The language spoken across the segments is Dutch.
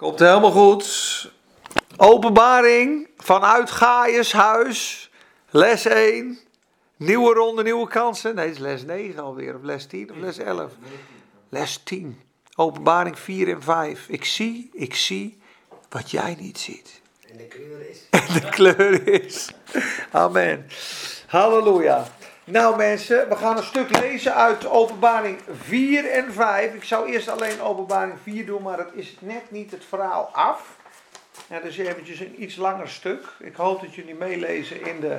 Komt helemaal goed. Openbaring vanuit Gaius huis. Les 1. Nieuwe ronde, nieuwe kansen. Nee, het is les 9 alweer. Of les 10 of les 11. Les 10. Openbaring 4 en 5. Ik zie, ik zie wat jij niet ziet. En de kleur is. En de kleur is. Amen. Halleluja. Nou mensen, we gaan een stuk lezen uit openbaring 4 en 5. Ik zou eerst alleen openbaring 4 doen, maar het is net niet het verhaal af. Ja, dus eventjes een iets langer stuk. Ik hoop dat jullie meelezen in de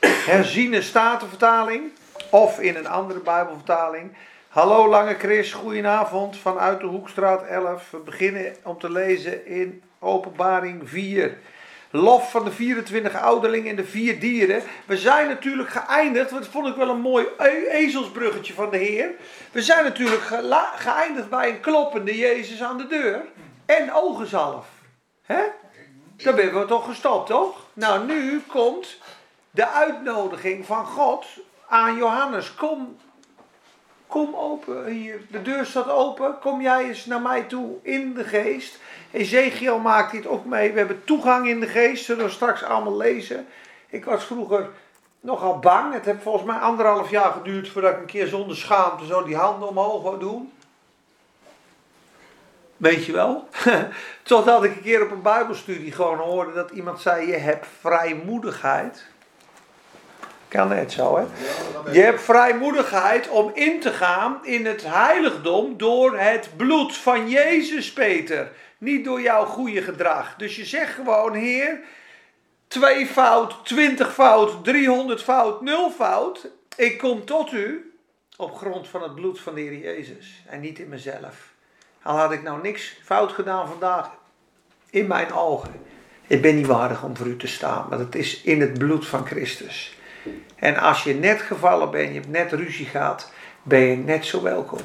herziene statenvertaling of in een andere bijbelvertaling. Hallo Lange Chris, goedenavond vanuit de Hoekstraat 11. We beginnen om te lezen in openbaring 4 lof van de 24 ouderlingen en de vier dieren. We zijn natuurlijk geëindigd, dat vond ik wel een mooi e- ezelsbruggetje van de Heer. We zijn natuurlijk geëindigd bij een kloppende Jezus aan de deur en ogenzalf. Hè? Daar ben we toch gestopt, toch? Nou, nu komt de uitnodiging van God aan Johannes. Kom, kom open hier. De deur staat open. Kom jij eens naar mij toe in de geest. Ezekiel maakt dit ook mee. We hebben toegang in de geest. Zullen we straks allemaal lezen. Ik was vroeger nogal bang. Het heeft volgens mij anderhalf jaar geduurd voordat ik een keer zonder schaamte zo die handen omhoog wou doen. Weet je wel? Totdat ik een keer op een bijbelstudie gewoon hoorde dat iemand zei, je hebt vrijmoedigheid. Kan net zo, hè? Je hebt vrijmoedigheid om in te gaan in het heiligdom door het bloed van Jezus, Peter. Niet door jouw goede gedrag. Dus je zegt gewoon, Heer, twee fout, twintig fout, driehonderd fout, nul fout. Ik kom tot u op grond van het bloed van de Heer Jezus en niet in mezelf. Al had ik nou niks fout gedaan vandaag in mijn ogen. Ik ben niet waardig om voor u te staan, maar het is in het bloed van Christus. En als je net gevallen bent, je hebt net ruzie gehad, ben je net zo welkom.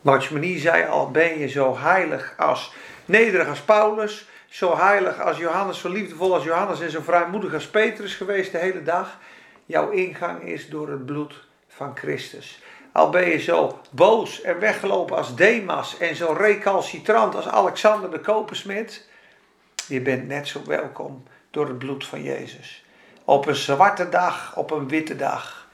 Watchmanie zei al, ben je zo heilig als, nederig als Paulus, zo heilig als Johannes, zo liefdevol als Johannes en zo vrijmoedig als Petrus geweest de hele dag. Jouw ingang is door het bloed van Christus. Al ben je zo boos en weggelopen als Demas en zo recalcitrant als Alexander de Kopersmid, je bent net zo welkom door het bloed van Jezus. Op een zwarte dag, op een witte dag.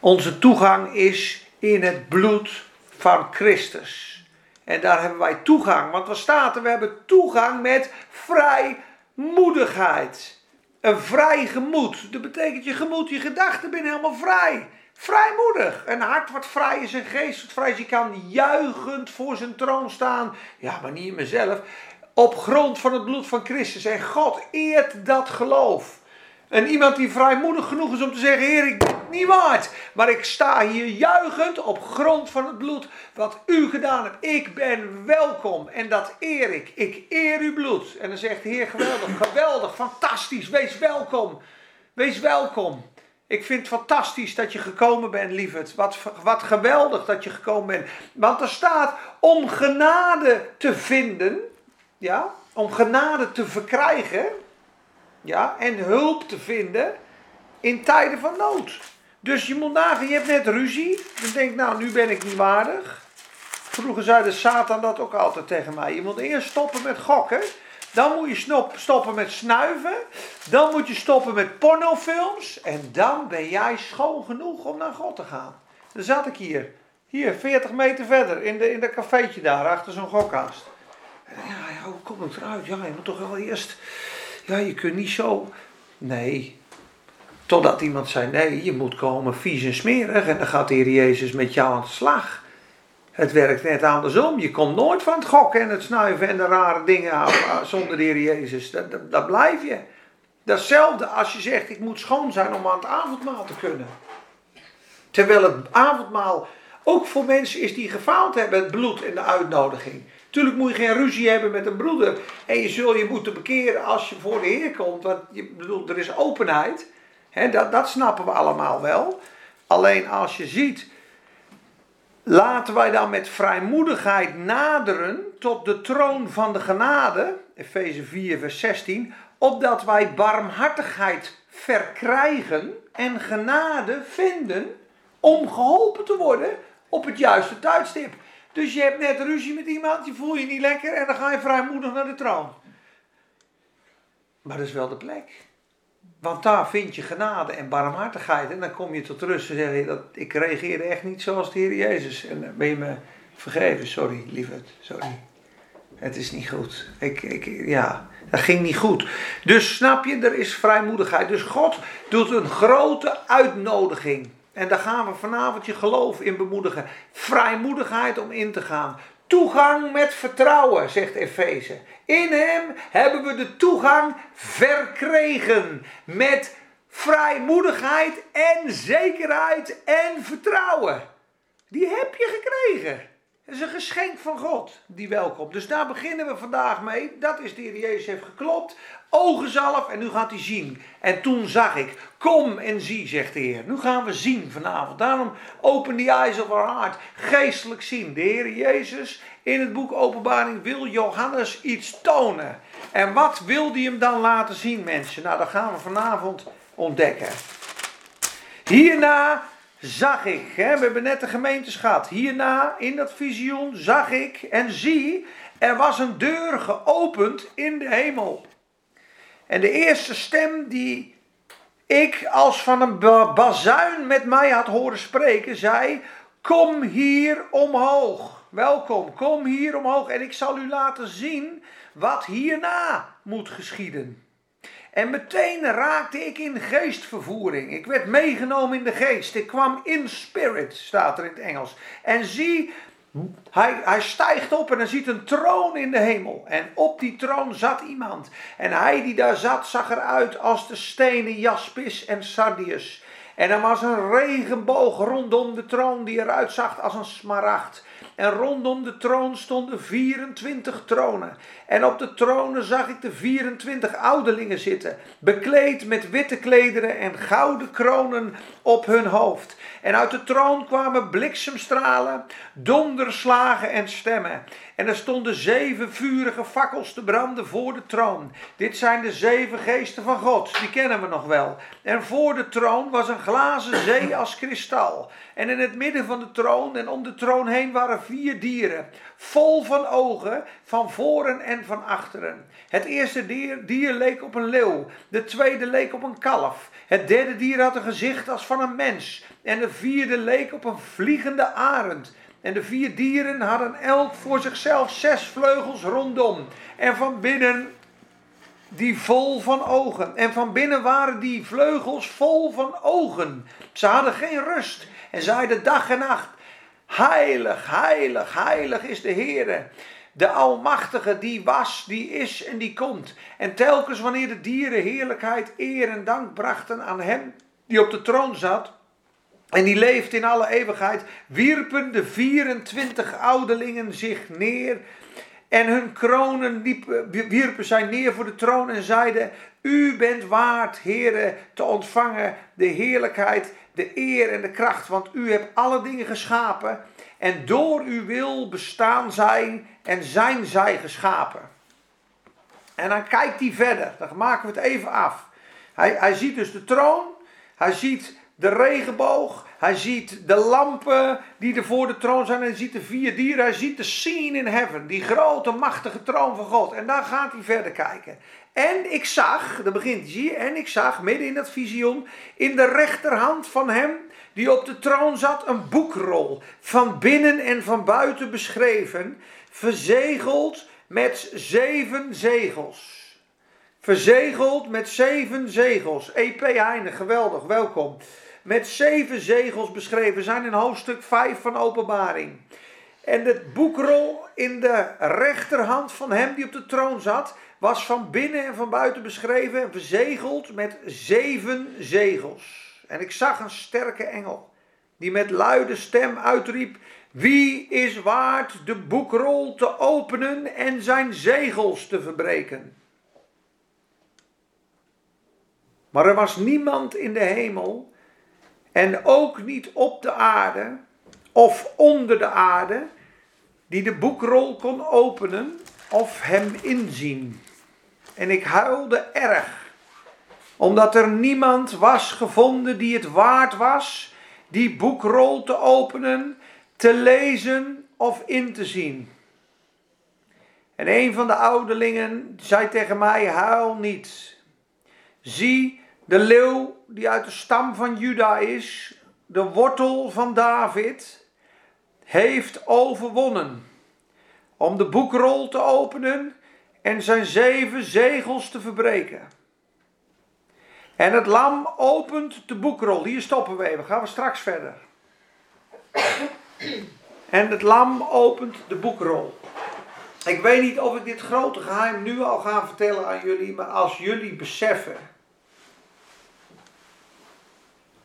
Onze toegang is in het bloed van Christus. En daar hebben wij toegang. Want wat staat er? We hebben toegang met vrijmoedigheid. Een vrij gemoed. Dat betekent je gemoed, je gedachten ben helemaal vrij. Vrijmoedig. Een hart wat vrij is, een geest wat vrij is. Je kan juichend voor zijn troon staan. Ja, maar niet in mezelf. Op grond van het bloed van Christus. En God eert dat geloof. En iemand die vrijmoedig genoeg is om te zeggen: Heer, ik ben niet waard. Maar ik sta hier juichend op grond van het bloed wat u gedaan hebt. Ik ben welkom en dat eer ik. Ik eer uw bloed. En dan zegt Heer: geweldig, geweldig, fantastisch. Wees welkom. Wees welkom. Ik vind het fantastisch dat je gekomen bent, lieverd. Wat, wat geweldig dat je gekomen bent. Want er staat om genade te vinden. Ja, om genade te verkrijgen. Ja, en hulp te vinden in tijden van nood. Dus je moet nagaan, je hebt net ruzie. Dan denk nou, nu ben ik niet waardig. Vroeger zei de Satan dat ook altijd tegen mij. Je moet eerst stoppen met gokken. Dan moet je stoppen met snuiven. Dan moet je stoppen met pornofilms. En dan ben jij schoon genoeg om naar God te gaan. Dan zat ik hier. Hier, 40 meter verder. In, de, in dat cafeetje daar, achter zo'n gokkast. Ja, ja, hoe kom ik eruit? Ja, je moet toch wel eerst ja, je kunt niet zo. Nee. Totdat iemand zei: nee, je moet komen vies en smerig. En dan gaat de Heer Jezus met jou aan de slag. Het werkt net andersom. Je komt nooit van het gokken en het snuiven en de rare dingen af zonder de Heer Jezus. Dat, dat, blijf je. Datzelfde als je zegt: ik moet schoon zijn om aan het avondmaal te kunnen. Terwijl het avondmaal ook voor mensen is die gefaald hebben, het bloed en de uitnodiging. Tuurlijk moet je geen ruzie hebben met een broeder. En je zul je moeten bekeren als je voor de Heer komt. Want je bedoelt, er is openheid. dat, dat snappen we allemaal wel. Alleen als je ziet, laten wij dan met vrijmoedigheid naderen tot de troon van de genade. Efeze 4, vers 16. Opdat wij barmhartigheid verkrijgen en genade vinden om geholpen te worden op het juiste tijdstip. Dus je hebt net ruzie met iemand, je voelt je niet lekker en dan ga je vrijmoedig naar de troon. Maar dat is wel de plek. Want daar vind je genade en barmhartigheid. En dan kom je tot rust en zeg je dat ik reageerde echt niet zoals de Heer Jezus. En dan ben je me vergeven. Sorry, lieverd. Sorry. Het is niet goed. Ik, ik, ja, dat ging niet goed. Dus snap je, er is vrijmoedigheid. Dus God doet een grote uitnodiging. En daar gaan we vanavond je geloof in bemoedigen. Vrijmoedigheid om in te gaan. Toegang met vertrouwen, zegt Efeze. In hem hebben we de toegang verkregen. Met vrijmoedigheid en zekerheid en vertrouwen. Die heb je gekregen. Het is een geschenk van God, die welkom. Dus daar beginnen we vandaag mee. Dat is de Heer Jezus heeft geklopt. Ogenzalf en nu gaat hij zien. En toen zag ik, kom en zie, zegt de Heer. Nu gaan we zien vanavond. Daarom open the eyes of our heart. Geestelijk zien. De Heer Jezus in het boek Openbaring wil Johannes iets tonen. En wat wil hij hem dan laten zien, mensen? Nou, dat gaan we vanavond ontdekken. Hierna zag ik, hè, we hebben net de gemeentes gehad. Hierna in dat visioen zag ik en zie, er was een deur geopend in de hemel. En de eerste stem die ik als van een bazuin met mij had horen spreken, zei: Kom hier omhoog. Welkom, kom hier omhoog en ik zal u laten zien wat hierna moet geschieden. En meteen raakte ik in geestvervoering. Ik werd meegenomen in de geest. Ik kwam in spirit, staat er in het Engels. En zie, hij, hij stijgt op en hij ziet een troon in de hemel. En op die troon zat iemand. En hij die daar zat zag eruit als de stenen jaspis en sardius. En er was een regenboog rondom de troon die eruit zag als een smaragd. En rondom de troon stonden 24 tronen. En op de tronen zag ik de 24 ouderlingen zitten, bekleed met witte klederen en gouden kronen op hun hoofd. En uit de troon kwamen bliksemstralen, donderslagen en stemmen. En er stonden zeven vurige fakkels te branden voor de troon. Dit zijn de zeven geesten van God, die kennen we nog wel. En voor de troon was een glazen zee als kristal. En in het midden van de troon en om de troon heen waren vier dieren, vol van ogen, van voren en van achteren. Het eerste dier, dier leek op een leeuw, de tweede leek op een kalf. Het derde dier had een gezicht als van een mens. En de vierde leek op een vliegende arend. En de vier dieren hadden elk voor zichzelf zes vleugels rondom. En van binnen die vol van ogen. En van binnen waren die vleugels vol van ogen. Ze hadden geen rust. En zeiden dag en nacht: Heilig, heilig, heilig is de Heer. De Almachtige die was, die is en die komt. En telkens wanneer de dieren heerlijkheid, eer en dank brachten aan hem die op de troon zat en die leeft in alle eeuwigheid, wierpen de 24 ouderlingen zich neer en hun kronen wierpen zij neer voor de troon en zeiden, u bent waard, heren, te ontvangen de heerlijkheid, de eer en de kracht, want u hebt alle dingen geschapen en door uw wil bestaan zijn en zijn zij geschapen. En dan kijkt hij verder, dan maken we het even af. Hij, hij ziet dus de troon, hij ziet de regenboog. Hij ziet de lampen die er voor de troon zijn. Hij ziet de vier dieren. Hij ziet de scene in heaven. Die grote, machtige troon van God. En daar gaat hij verder kijken. En ik zag, dan begint je, en ik zag midden in dat visioen, in de rechterhand van hem die op de troon zat, een boekrol. Van binnen en van buiten beschreven, verzegeld met zeven zegels. Verzegeld met zeven zegels. E.P. Heine, geweldig, welkom met zeven zegels beschreven zijn in hoofdstuk 5 van Openbaring. En het boekrol in de rechterhand van hem die op de troon zat, was van binnen en van buiten beschreven en verzegeld met zeven zegels. En ik zag een sterke engel die met luide stem uitriep: Wie is waard de boekrol te openen en zijn zegels te verbreken? Maar er was niemand in de hemel en ook niet op de aarde of onder de aarde die de boekrol kon openen of hem inzien. En ik huilde erg, omdat er niemand was gevonden die het waard was die boekrol te openen, te lezen of in te zien. En een van de ouderlingen zei tegen mij: Huil niet. Zie, de leeuw die uit de stam van Juda is, de wortel van David, heeft overwonnen. Om de boekrol te openen en zijn zeven zegels te verbreken. En het lam opent de boekrol. Hier stoppen we even, gaan we straks verder. En het lam opent de boekrol. Ik weet niet of ik dit grote geheim nu al ga vertellen aan jullie, maar als jullie beseffen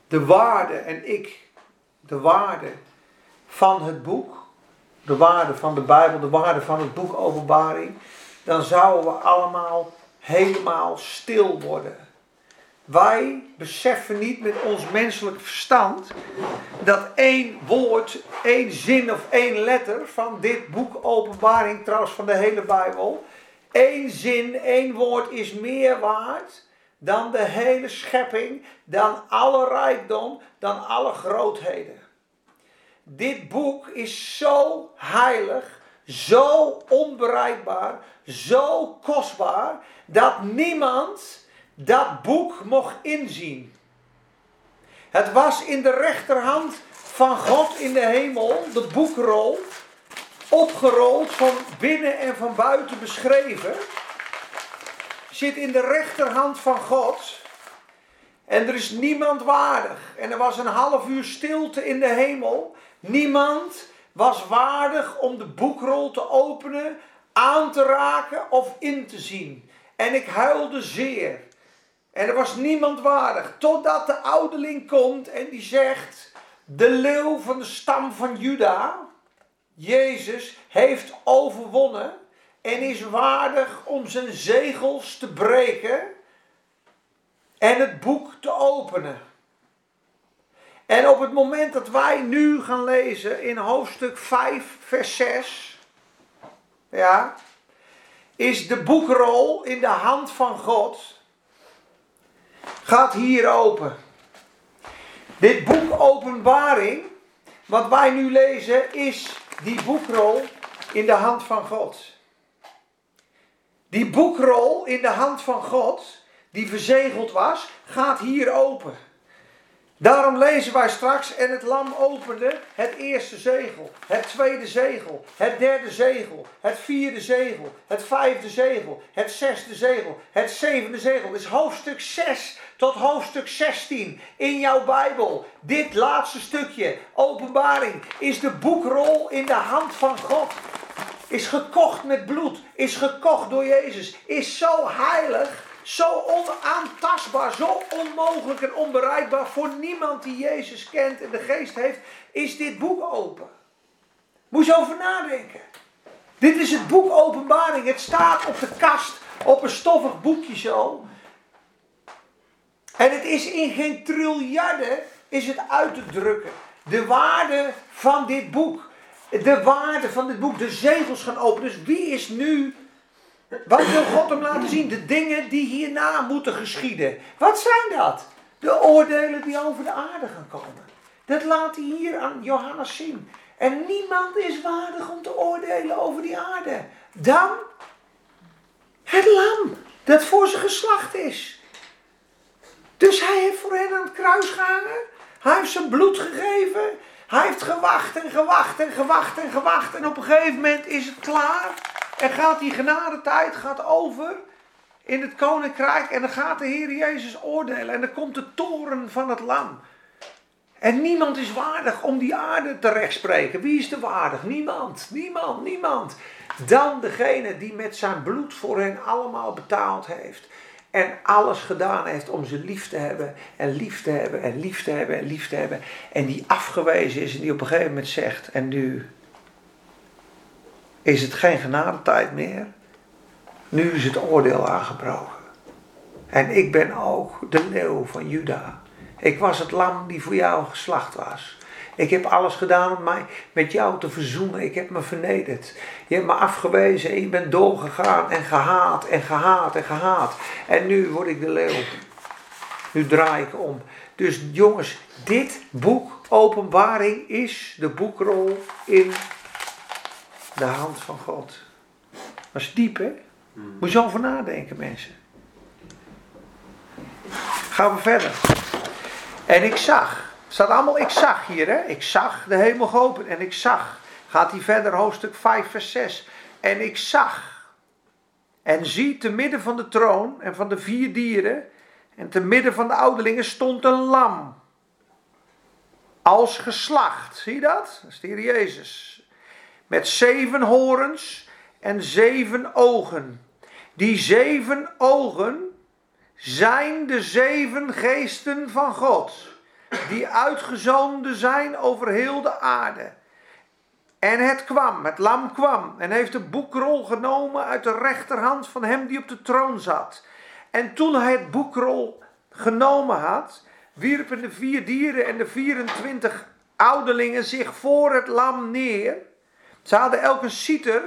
de waarde en ik de waarde van het boek, de waarde van de Bijbel, de waarde van het boek Openbaring, dan zouden we allemaal helemaal stil worden. Wij beseffen niet met ons menselijk verstand dat één woord, één zin of één letter van dit boek Openbaring, trouwens van de hele Bijbel, één zin, één woord is meer waard dan de hele schepping, dan alle rijkdom, dan alle grootheden. Dit boek is zo heilig, zo onbereikbaar, zo kostbaar, dat niemand dat boek mocht inzien. Het was in de rechterhand van God in de hemel, de boekrol, opgerold van binnen en van buiten beschreven, zit in de rechterhand van God. En er is niemand waardig. En er was een half uur stilte in de hemel. Niemand was waardig om de boekrol te openen, aan te raken of in te zien. En ik huilde zeer. En er was niemand waardig. Totdat de ouderling komt en die zegt: De leeuw van de stam van Juda, Jezus, heeft overwonnen en is waardig om zijn zegels te breken en het boek te openen. En op het moment dat wij nu gaan lezen in hoofdstuk 5, vers 6, ja, is de boekrol in de hand van God gaat hier open. Dit boek Openbaring, wat wij nu lezen, is die boekrol in de hand van God. Die boekrol in de hand van God, die verzegeld was, gaat hier open. Daarom lezen wij straks, en het lam opende het eerste zegel, het tweede zegel, het derde zegel, het vierde zegel, het vijfde zegel, het zesde zegel, het zevende zegel. Is hoofdstuk 6 tot hoofdstuk 16 in jouw Bijbel. Dit laatste stukje, openbaring, is de boekrol in de hand van God. Is gekocht met bloed, is gekocht door Jezus, is zo heilig zo onaantastbaar, zo onmogelijk en onbereikbaar voor niemand die Jezus kent en de geest heeft, is dit boek open. Moet je over nadenken. Dit is het boek Openbaring. Het staat op de kast, op een stoffig boekje zo. En het is in geen triljarden is het uit te drukken. De waarde van dit boek. De waarde van dit boek. De zegels gaan open. Dus wie is nu wat wil God hem laten zien? De dingen die hierna moeten geschieden. Wat zijn dat? De oordelen die over de aarde gaan komen. Dat laat hij hier aan Johannes zien. En niemand is waardig om te oordelen over die aarde. Dan het lam dat voor zijn geslacht is. Dus hij heeft voor hen aan het kruis gehangen. Hij heeft zijn bloed gegeven. Hij heeft gewacht en gewacht en gewacht en gewacht. En op een gegeven moment is het klaar. En gaat die genadetijd gaat over in het koninkrijk. En dan gaat de Heer Jezus oordelen. En dan komt de toren van het lam. En niemand is waardig om die aarde te rechtspreken. Wie is er waardig? Niemand, niemand, niemand. Dan degene die met zijn bloed voor hen allemaal betaald heeft. En alles gedaan heeft om ze lief te hebben. En lief te hebben en lief te hebben en lief te hebben. En die afgewezen is en die op een gegeven moment zegt: En nu is het geen genadetijd meer. Nu is het oordeel aangebroken. En ik ben ook de leeuw van Juda. Ik was het lam die voor jou geslacht was. Ik heb alles gedaan om mij met jou te verzoenen. Ik heb me vernederd. Je hebt me afgewezen en je bent doorgegaan en gehaat en gehaat en gehaat. En nu word ik de leeuw. Nu draai ik om. Dus jongens, dit boek, Openbaring, is de boekrol in De hand van God. Dat is diep, hè? Moet je over nadenken, mensen. Gaan we verder. En ik zag. Staat allemaal ik zag hier, hè? Ik zag de hemel geopend. En ik zag. Gaat hij verder, hoofdstuk 5, vers 6. En ik zag. En zie, te midden van de troon en van de vier dieren. En te midden van de ouderlingen stond een lam. Als geslacht. Zie je dat? Dat is de Jezus. Met zeven horens en zeven ogen. Die zeven ogen zijn de zeven geesten van God, die uitgezonden zijn over heel de aarde. En het kwam, het lam kwam en heeft de boekrol genomen uit de rechterhand van hem die op de troon zat. En toen hij het boekrol genomen had, wierpen de vier dieren en de 24 ouderlingen zich voor het lam neer. Ze hadden elk een citer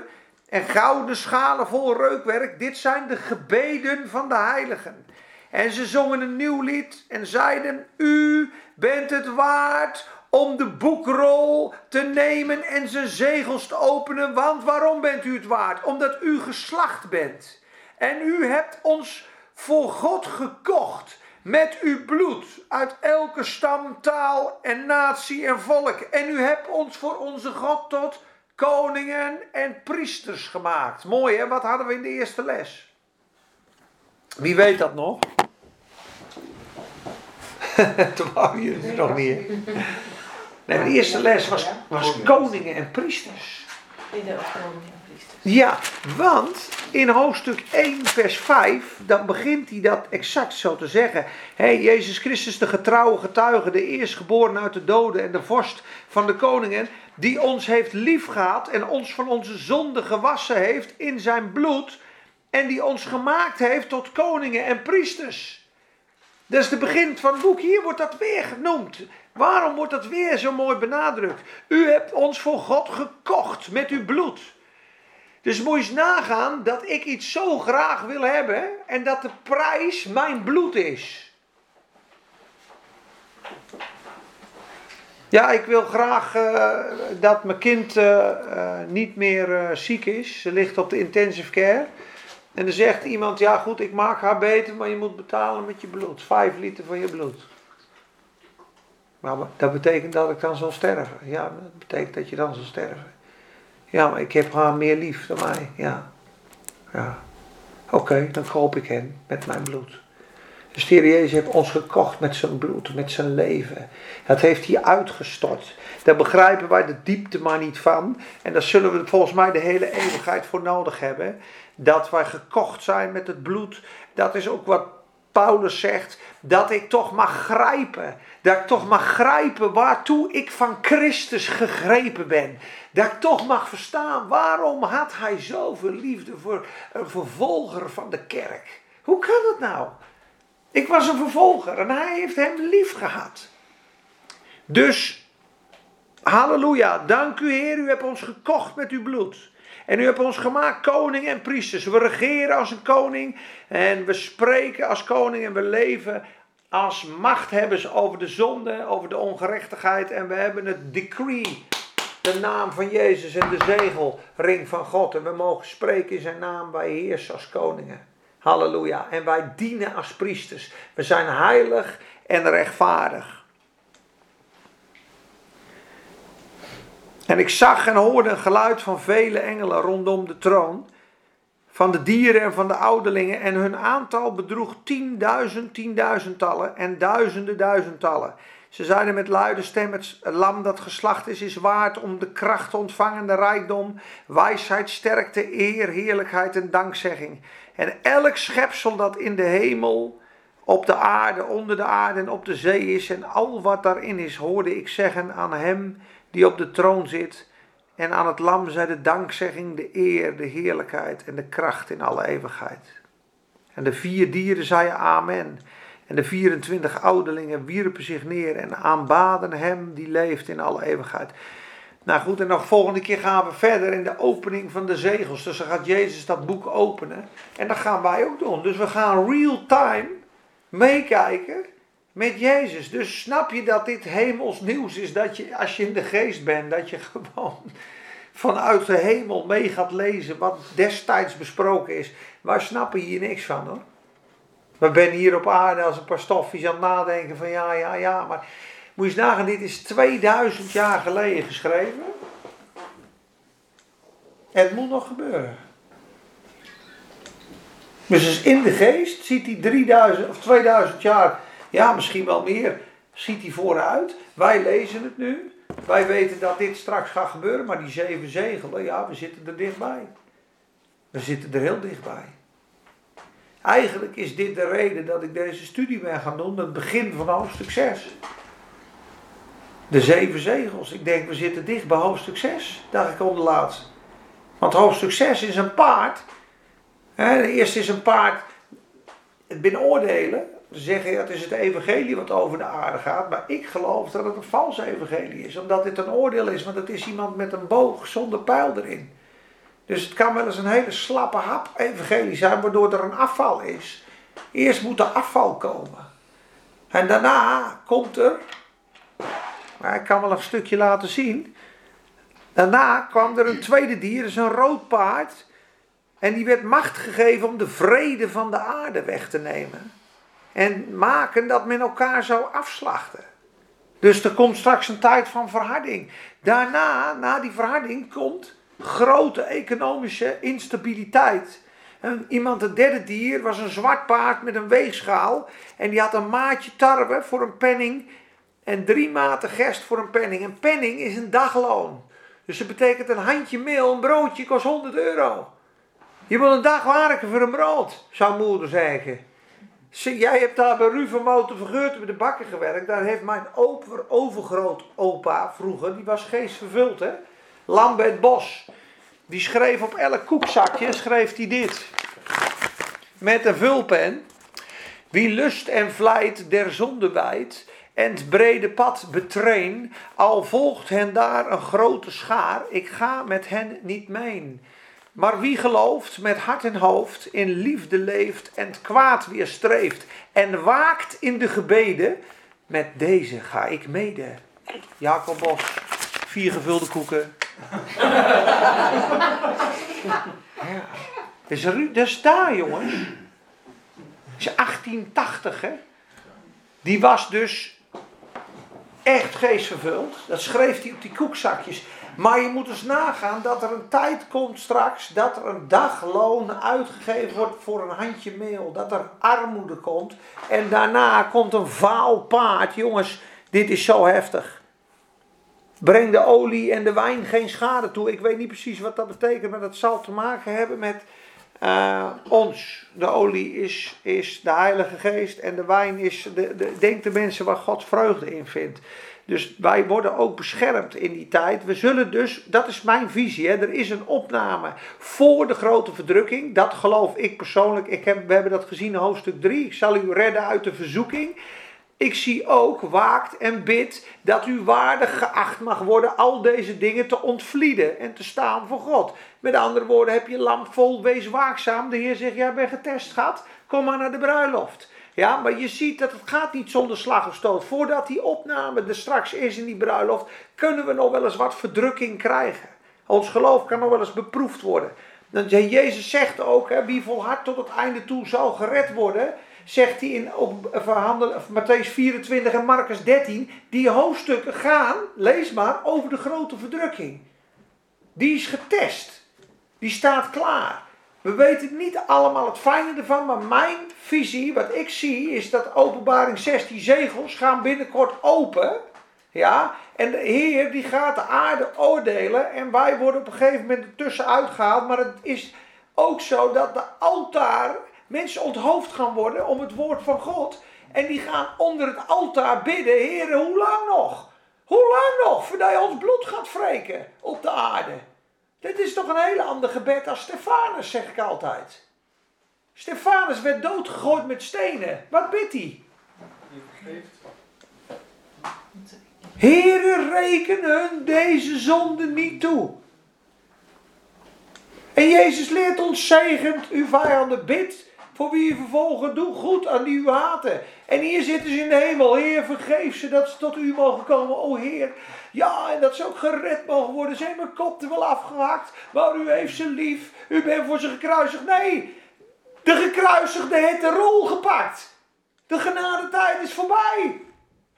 en gouden schalen vol reukwerk. Dit zijn de gebeden van de heiligen. En ze zongen een nieuw lied en zeiden: U bent het waard om de boekrol te nemen en zijn zegels te openen. Want waarom bent u het waard? Omdat u geslacht bent. En u hebt ons voor God gekocht met uw bloed uit elke stam, taal en natie en volk. En u hebt ons voor onze God tot koningen en priesters gemaakt. Mooi hè, wat hadden we in de eerste les? Wie weet dat nog? Toen waren jullie er nog niet. Nee, de eerste les was, was koningen en priesters. Ja, want in hoofdstuk 1, vers 5, dan begint hij dat exact zo te zeggen. Hey, Jezus Christus, de getrouwe getuige, de eerstgeboren uit de doden en de vorst van de koningen, die ons heeft liefgehad en ons van onze zonde gewassen heeft in zijn bloed en die ons gemaakt heeft tot koningen en priesters. Dat is het begin van het boek. Hier wordt dat weer genoemd. Waarom wordt dat weer zo mooi benadrukt? U hebt ons voor God gekocht met uw bloed. Dus moet je eens nagaan dat ik iets zo graag wil hebben en dat de prijs mijn bloed is. Ja, ik wil graag uh, dat mijn kind uh, uh, niet meer ziek is. Ze ligt op de intensive care. En dan zegt iemand, ja goed, ik maak haar beter, maar je moet betalen met je bloed. Vijf liter van je bloed. Maar dat betekent dat ik dan zal sterven. Ja, dat betekent dat je dan zal sterven. Ja, maar ik heb haar meer lief dan mij. Ja. Ja. Oké, dan koop ik hen met mijn bloed. Dus de Heer Jezus heeft ons gekocht met zijn bloed, met zijn leven. Dat heeft hij uitgestort. Daar begrijpen wij de diepte maar niet van. En daar zullen we volgens mij de hele eeuwigheid voor nodig hebben dat wij gekocht zijn met het bloed. Dat is ook wat Paulus zegt, dat ik toch mag grijpen. Dat ik toch mag grijpen waartoe ik van Christus gegrepen ben. Dat ik toch mag verstaan waarom had hij zoveel liefde voor een vervolger van de kerk. Hoe kan dat nou? Ik was een vervolger en hij heeft hem lief gehad. Dus, halleluja, dank u Heer, u hebt ons gekocht met uw bloed. En u hebt ons gemaakt koning en priesters. We regeren als een koning en we spreken als koning en we leven als machthebbers over de zonde, over de ongerechtigheid. En we hebben het decree, de naam van Jezus en de zegelring van God. En we mogen spreken in zijn naam, wij heersen als koningen. Halleluja. En wij dienen als priesters. We zijn heilig en rechtvaardig. En ik zag en hoorde een geluid van vele engelen rondom de troon, van de dieren en van de ouderlingen, en hun aantal bedroeg tienduizend, tienduizendtallen en duizenden, duizendtallen. Ze zeiden met luide stem: Het lam dat geslacht is, is waard om de kracht te ontvangen, de rijkdom, wijsheid, sterkte, eer, heerlijkheid en dankzegging. En elk schepsel dat in de hemel, op de aarde, onder de aarde en op de zee is, en al wat daarin is, hoorde ik zeggen aan hem die op de troon zit. En aan het lam zij de dankzegging, de eer, de heerlijkheid en de kracht in alle eeuwigheid. En de vier dieren zeiden amen. En de 24 ouderlingen wierpen zich neer en aanbaden hem die leeft in alle eeuwigheid. Nou goed, en nog volgende keer gaan we verder in de opening van de zegels. Dus dan gaat Jezus dat boek openen. En dat gaan wij ook doen. Dus we gaan real time meekijken met Jezus. Dus snap je dat dit hemels nieuws is, dat je als je in de geest bent, dat je gewoon vanuit de hemel mee gaat lezen wat destijds besproken is, wij snappen hier niks van hoor. We zijn hier op aarde als een paar stofjes aan het nadenken van ja, ja, ja. Maar moet je eens nagaan, dit is 2000 jaar geleden geschreven. En het moet nog gebeuren. Dus in de geest ziet hij 3000 of 2000 jaar, ja misschien wel meer, ziet hij vooruit. Wij lezen het nu. Wij weten dat dit straks gaat gebeuren, maar die zeven zegelen, ja, we zitten er dichtbij. We zitten er heel dichtbij. Eigenlijk is dit de reden dat ik deze studie ben gaan doen, het begin van hoofdstuk 6. De zeven zegels. Ik denk, we zitten dicht bij hoofdstuk 6, dacht ik om de laatste. Want hoofdstuk 6 is een paard. Hè, de eerste is een paard, het binnen oordelen. Ze zeggen, ja, het is het evangelie wat over de aarde gaat. Maar ik geloof dat het een vals evangelie is. Omdat dit een oordeel is, want het is iemand met een boog zonder pijl erin. Dus het kan wel eens een hele slappe hap evangelie zijn, waardoor er een afval is. Eerst moet er afval komen. En daarna komt er, maar ik kan wel een stukje laten zien. Daarna kwam er een tweede dier, is een rood paard. En die werd macht gegeven om de vrede van de aarde weg te nemen. En maken dat men elkaar zou afslachten. Dus er komt straks een tijd van verharding. Daarna, na die verharding, komt grote economische instabiliteit. En iemand, het derde dier, was een zwart paard met een weegschaal. En die had een maatje tarwe voor een penning. En drie maten gerst voor een penning. Een penning is een dagloon. Dus dat betekent een handje meel, een broodje kost 100 euro. Je moet een dag werken voor een brood, zou moeder zeggen. Jij hebt daar bij Ruven Motor Vergeurten bij de bakken gewerkt. Daar heeft mijn over, overgroot opa vroeger, die was geestvervuld hè. Lambert Bos. Die schreef op elk koekzakje, schreef hij dit. Met een vulpen. Wie lust en vlijt der zonde wijt en het brede pad betrain, al volgt hen daar een grote schaar, ik ga met hen niet mee. Maar wie gelooft met hart en hoofd, in liefde leeft en het kwaad weerstreeft en waakt in de gebeden, met deze ga ik mede. Jacob Bos, vier gevulde koeken. ja. Dus, dus daar jongens, is 1880 hè. Die was dus echt geestvervuld. Dat schreef hij op die koekzakjes. Maar je moet eens nagaan dat er een tijd komt straks dat er een dagloon uitgegeven wordt voor een handje meel. Dat er armoede komt. En daarna komt een vaal paard. Jongens, dit is zo heftig. Breng de olie en de wijn geen schade toe. Ik weet niet precies wat dat betekent, maar dat zal te maken hebben met uh, ons. De olie is, is de Heilige Geest en de wijn is, de, de, denk de mensen waar God vreugde in vindt. Dus wij worden ook beschermd in die tijd. We zullen dus, dat is mijn visie, hè, er is een opname voor de grote verdrukking. Dat geloof ik persoonlijk. Ik heb, we hebben dat gezien in hoofdstuk 3. Ik zal u redden uit de verzoeking. Ik zie ook, waakt en bid, dat u waardig geacht mag worden al deze dingen te ontvlieden en te staan voor God. Met andere woorden, heb je lamp vol, wees waakzaam. De Heer zegt, jij bent getest, gaat, kom maar naar de bruiloft. Ja, maar je ziet dat het gaat niet zonder slag of stoot. Voordat die opname er straks is in die bruiloft, kunnen we nog wel eens wat verdrukking krijgen. Ons geloof kan nog wel eens beproefd worden. Jezus zegt ook, hè, wie volhardt tot het einde toe zal gered worden zegt hij in op, verhandel, of Matthäus 24 en Marcus 13, die hoofdstukken gaan, lees maar, over de grote verdrukking. Die is getest. Die staat klaar. We weten niet allemaal het fijne ervan, maar mijn visie, wat ik zie, is dat openbaring 16 zegels gaan binnenkort open. Ja, en de Heer die gaat de aarde oordelen en wij worden op een gegeven moment ertussenuit gehaald. Maar het is ook zo dat de altaar mensen onthoofd gaan worden om het woord van God. En die gaan onder het altaar bidden: Heer, hoe lang nog? Hoe lang nog voordat je ons bloed gaat wreken op de aarde? Dit is toch een hele ander gebed als Stefanus, zeg ik altijd. Stefanus werd doodgegooid met stenen. Wat bidt hij? Heere, reken hun deze zonde niet toe. En Jezus leert ons zegend, uw vijanden bid voor wie u vervolgen. Doe goed aan die u haten. En hier zitten ze in de hemel. Heer, vergeef ze dat ze tot u mogen komen. O Heer. Ja, en dat ze ook gered mogen worden. Hebben mijn er wel afgehakt. Maar u heeft ze lief. U bent voor ze gekruisigd. Nee, de gekruisigde heeft de rol gepakt. De genadetijd is voorbij.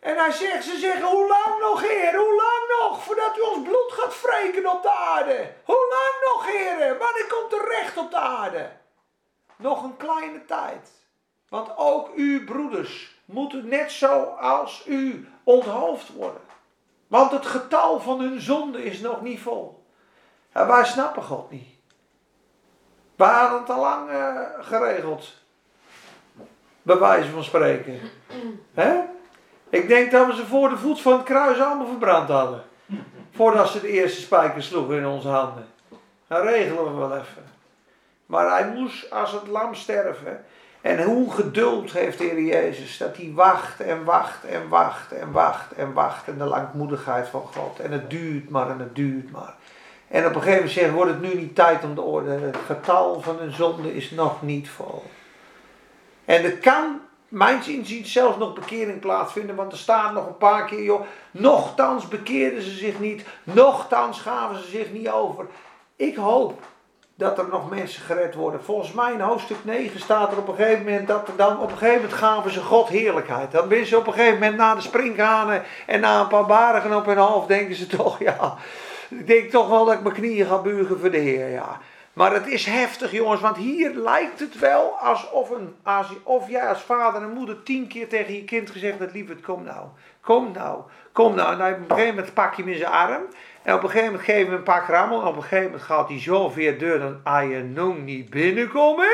En hij zegt, ze zeggen, hoe lang nog, Heer? Hoe lang nog? Voordat u ons bloed gaat wreken op de aarde. Hoe lang nog, Heer? Wanneer komt er recht op de aarde? Nog een kleine tijd. Want ook uw broeders moeten net zoals u onthoofd worden. Want het getal van hun zonde is nog niet vol. En wij snappen God niet. We hadden het al lang uh, geregeld. Bij wijze van spreken. Hè? Ik denk dat we ze voor de voet van het kruis allemaal verbrand hadden. Voordat ze de eerste spijker sloegen in onze handen. Dat regelen we wel even. Maar hij moest als het lam sterven. En hoe geduld heeft de Heer Jezus. Dat hij wacht en wacht en wacht en wacht en wacht. En de langmoedigheid van God. En het duurt maar en het duurt maar. En op een gegeven moment zegt, wordt het nu niet tijd om te oordelen. Het getal van een zonde is nog niet vol. En er kan, mijns inziens, zelfs nog bekering plaatsvinden. Want er staat nog een paar keer, joh. Nochtans bekeerden ze zich niet. Nochtans gaven ze zich niet over. Ik hoop dat er nog mensen gered worden. Volgens mij in hoofdstuk 9 staat er op een gegeven moment dat er dan op een gegeven moment gaven ze God heerlijkheid. Dan ben ze op een gegeven moment na de springhanen en na een paar barigen op hun hoofd denken ze toch, ja, ik denk toch wel dat ik mijn knieën ga buigen voor de Heer, ja. Maar het is heftig, jongens, want hier lijkt het wel alsof, een, of jij als vader en moeder tien keer tegen je kind gezegd hebt: Lieverd, kom nou, kom nou, kom nou. Dan op een gegeven moment pak je hem in zijn arm. En op een gegeven moment geven we een pak rammel. En op een gegeven moment gaat hij zo ver deur, dan als je nog niet binnenkomen.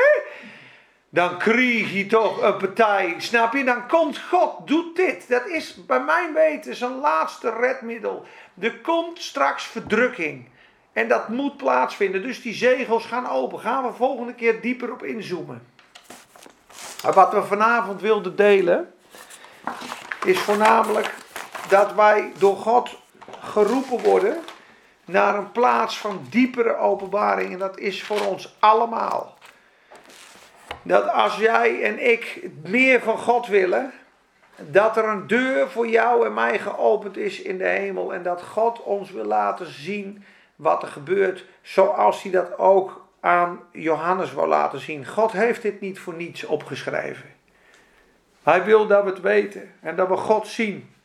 Dan krijg je toch een partij, snap je? Dan komt God, doet dit. Dat is bij mijn weten zijn laatste redmiddel. Er komt straks verdrukking. En dat moet plaatsvinden. Dus die zegels gaan open. Gaan we volgende keer dieper op inzoomen. wat we vanavond wilden delen. Is voornamelijk dat wij door God geroepen worden. Naar een plaats van diepere openbaring. En dat is voor ons allemaal. Dat als jij en ik meer van God willen dat er een deur voor jou en mij geopend is in de hemel. En dat God ons wil laten zien wat er gebeurt. Zoals hij dat ook aan Johannes wil laten zien. God heeft dit niet voor niets opgeschreven. Hij wil dat we het weten en dat we God zien.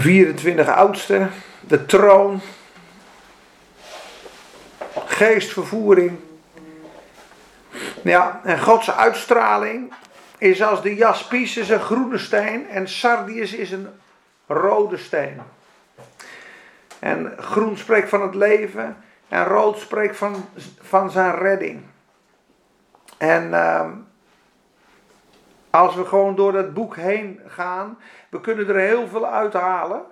Een 24 oudste de troon, geestvervoering. Ja, en Gods uitstraling is als de jaspis is een groene steen en sardius is een rode steen. En groen spreekt van het leven en rood spreekt van, van zijn redding. En uh, als we gewoon door dat boek heen gaan, we kunnen er heel veel uithalen.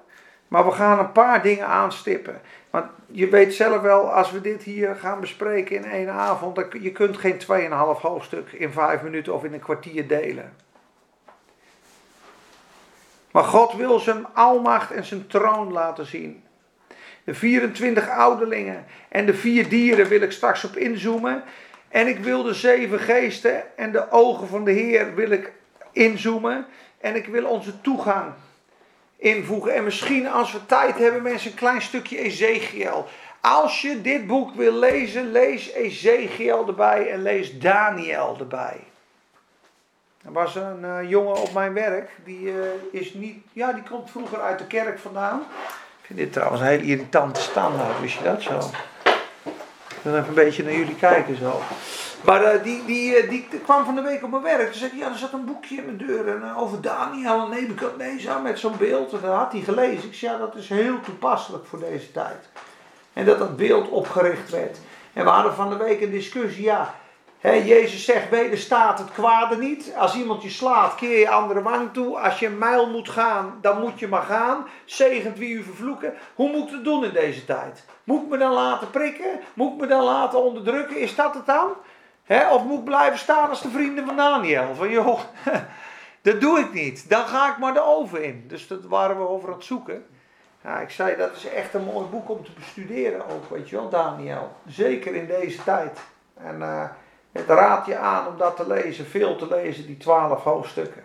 Maar we gaan een paar dingen aanstippen. Want je weet zelf wel, als we dit hier gaan bespreken in één avond, dan, je kunt geen 2,5 hoofdstuk in 5 minuten of in een kwartier delen. Maar God wil zijn almacht en zijn troon laten zien. De 24 ouderlingen en de vier dieren wil ik straks op inzoomen. En ik wil de zeven geesten en de ogen van de Heer wil ik inzoomen. En ik wil onze toegang invoegen. En misschien als we tijd hebben, mensen, een klein stukje Ezekiel. Als je dit boek wil lezen, lees Ezekiel erbij en lees Daniel erbij. Er was een uh, jongen op mijn werk, die uh, is niet, ja, die komt vroeger uit de kerk vandaan. Ik vind dit trouwens een heel irritante standaard, wist je dat zo? Wil even een beetje naar jullie kijken zo. Maar uh, die, die, uh, die, kwam van de week op mijn werk. Toen zei hij, ja, er zat een boekje in mijn deur en, uh, over Daniel en Nebuchadnezzar met zo'n beeld. En dat had hij gelezen. Ik zei, ja, dat is heel toepasselijk voor deze tijd. En dat dat beeld opgericht werd. En we hadden van de week een discussie, ja, hè, Jezus zegt, wederstaat het kwade niet. Als iemand je slaat, keer je andere wang toe. Als je een mijl moet gaan, dan moet je maar gaan. Zegent wie u vervloeken. Hoe moet ik het doen in deze tijd? Moet ik me dan laten prikken? Moet ik me dan laten onderdrukken? Is dat het dan? of moet ik blijven staan als de vrienden van Daniel? Van joh, Dat doe ik niet. Dan ga ik maar de oven in. Dus dat waren we over aan het zoeken. Ja, ik zei, dat is echt een mooi boek om te bestuderen ook, weet je wel, Daniel. Zeker in deze tijd. En uh, het raad je aan om dat te lezen, veel te lezen, die twaalf hoofdstukken.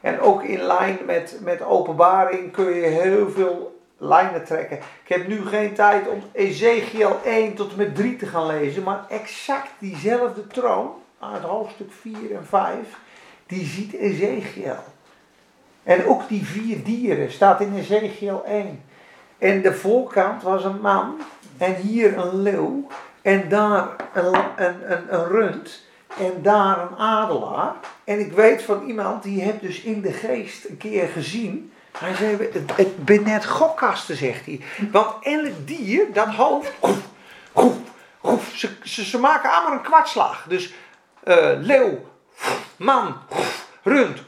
En ook in lijn met, met openbaring kun je heel veel lijnen trekken. Ik heb nu geen tijd om Ezekiel 1 tot en met 3 te gaan lezen, maar exact diezelfde troon, uit hoofdstuk 4 en 5, die ziet Ezekiel. En ook die vier dieren staat in Ezekiel 1. En de voorkant was een man en hier een leeuw en daar een, een, een, een rund en daar een adelaar. En ik weet van iemand die heeft dus in de geest een keer gezien. Hij zei, het, het ben net gokkasten, zegt hij. Want elk dier, dat hoofd, ze, ze, ze, maken allemaal een kwartslag. Dus uh, leeuw, man, rund,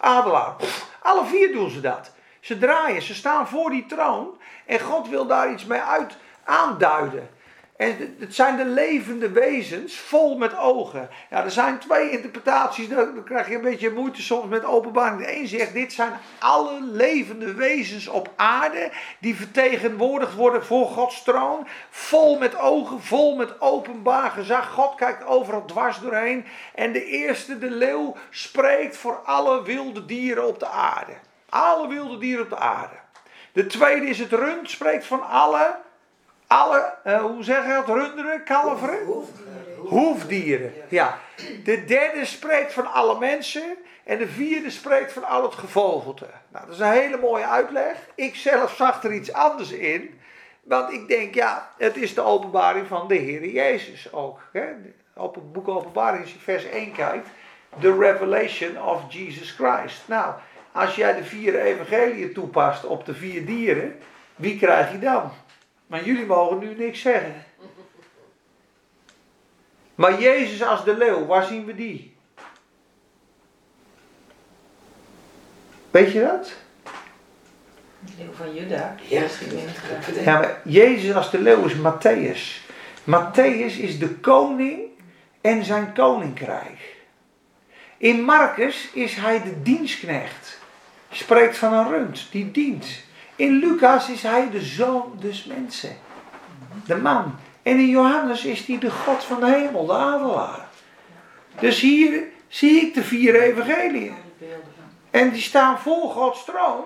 adelaar, alle vier doen ze dat. Ze draaien, ze staan voor die troon en God wil daar iets mee uit aanduiden. En het zijn de levende wezens vol met ogen. Ja, er zijn twee interpretaties, dan krijg je een beetje moeite soms met openbaring. De een zegt, dit zijn alle levende wezens op aarde die vertegenwoordigd worden voor Gods troon. Vol met ogen, vol met openbaar gezag. God kijkt overal dwars doorheen. En de eerste, de leeuw, spreekt voor alle wilde dieren op de aarde. Alle wilde dieren op de aarde. De tweede is het rund, spreekt van alle, alle uh, hoe zeg je dat, runderen, kalveren? Hoefdieren. Hoefdieren, ja. De derde spreekt van alle mensen. En de vierde spreekt van al het gevogelte. Nou, dat is een hele mooie uitleg. Ik zelf zag er iets anders in. Want ik denk, ja, het is de openbaring van de Heer Jezus ook. Hè? Op het boek Openbaring, als je vers 1 kijkt. The revelation of Jesus Christ. Nou, als jij de vier evangeliën toepast op de vier dieren, wie krijg je dan? Maar jullie mogen nu niks zeggen. Maar Jezus als de leeuw, waar zien we die? Weet je dat? De leeuw van Juda. Ja. ja, maar Jezus als de leeuw is Matthäus. Matthäus is de koning en zijn koninkrijk. In Marcus is hij de dienstknecht spreekt van een rund die dient. In Lucas is hij de zoon des mensen. De man. En in Johannes is hij de God van de hemel, de adelaar. Dus hier zie ik de vier evangeliën. En die staan voor Gods troon.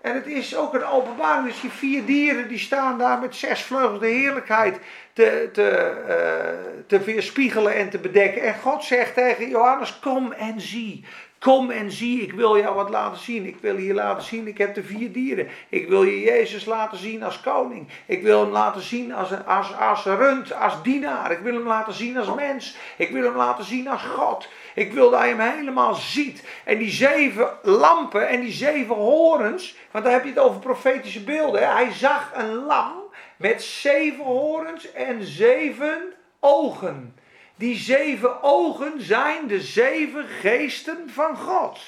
En het is ook een openbaring. Dus die vier dieren die staan daar met zes vleugels de heerlijkheid te, te, uh, te weerspiegelen en te bedekken. En God zegt tegen Johannes: Kom en zie. Kom en zie, ik wil jou wat laten zien. Ik wil je laten zien, ik heb de vier dieren. Ik wil je Jezus laten zien als koning. Ik wil hem laten zien als, als, als rund, als dienaar. Ik wil hem laten zien als mens. Ik wil hem laten zien als God. Ik wil dat je hem helemaal ziet. En die zeven lampen en die zeven horens, want daar heb je het over profetische beelden. Hij zag een lam met zeven horens en zeven ogen. Die zeven ogen zijn de zeven geesten van God.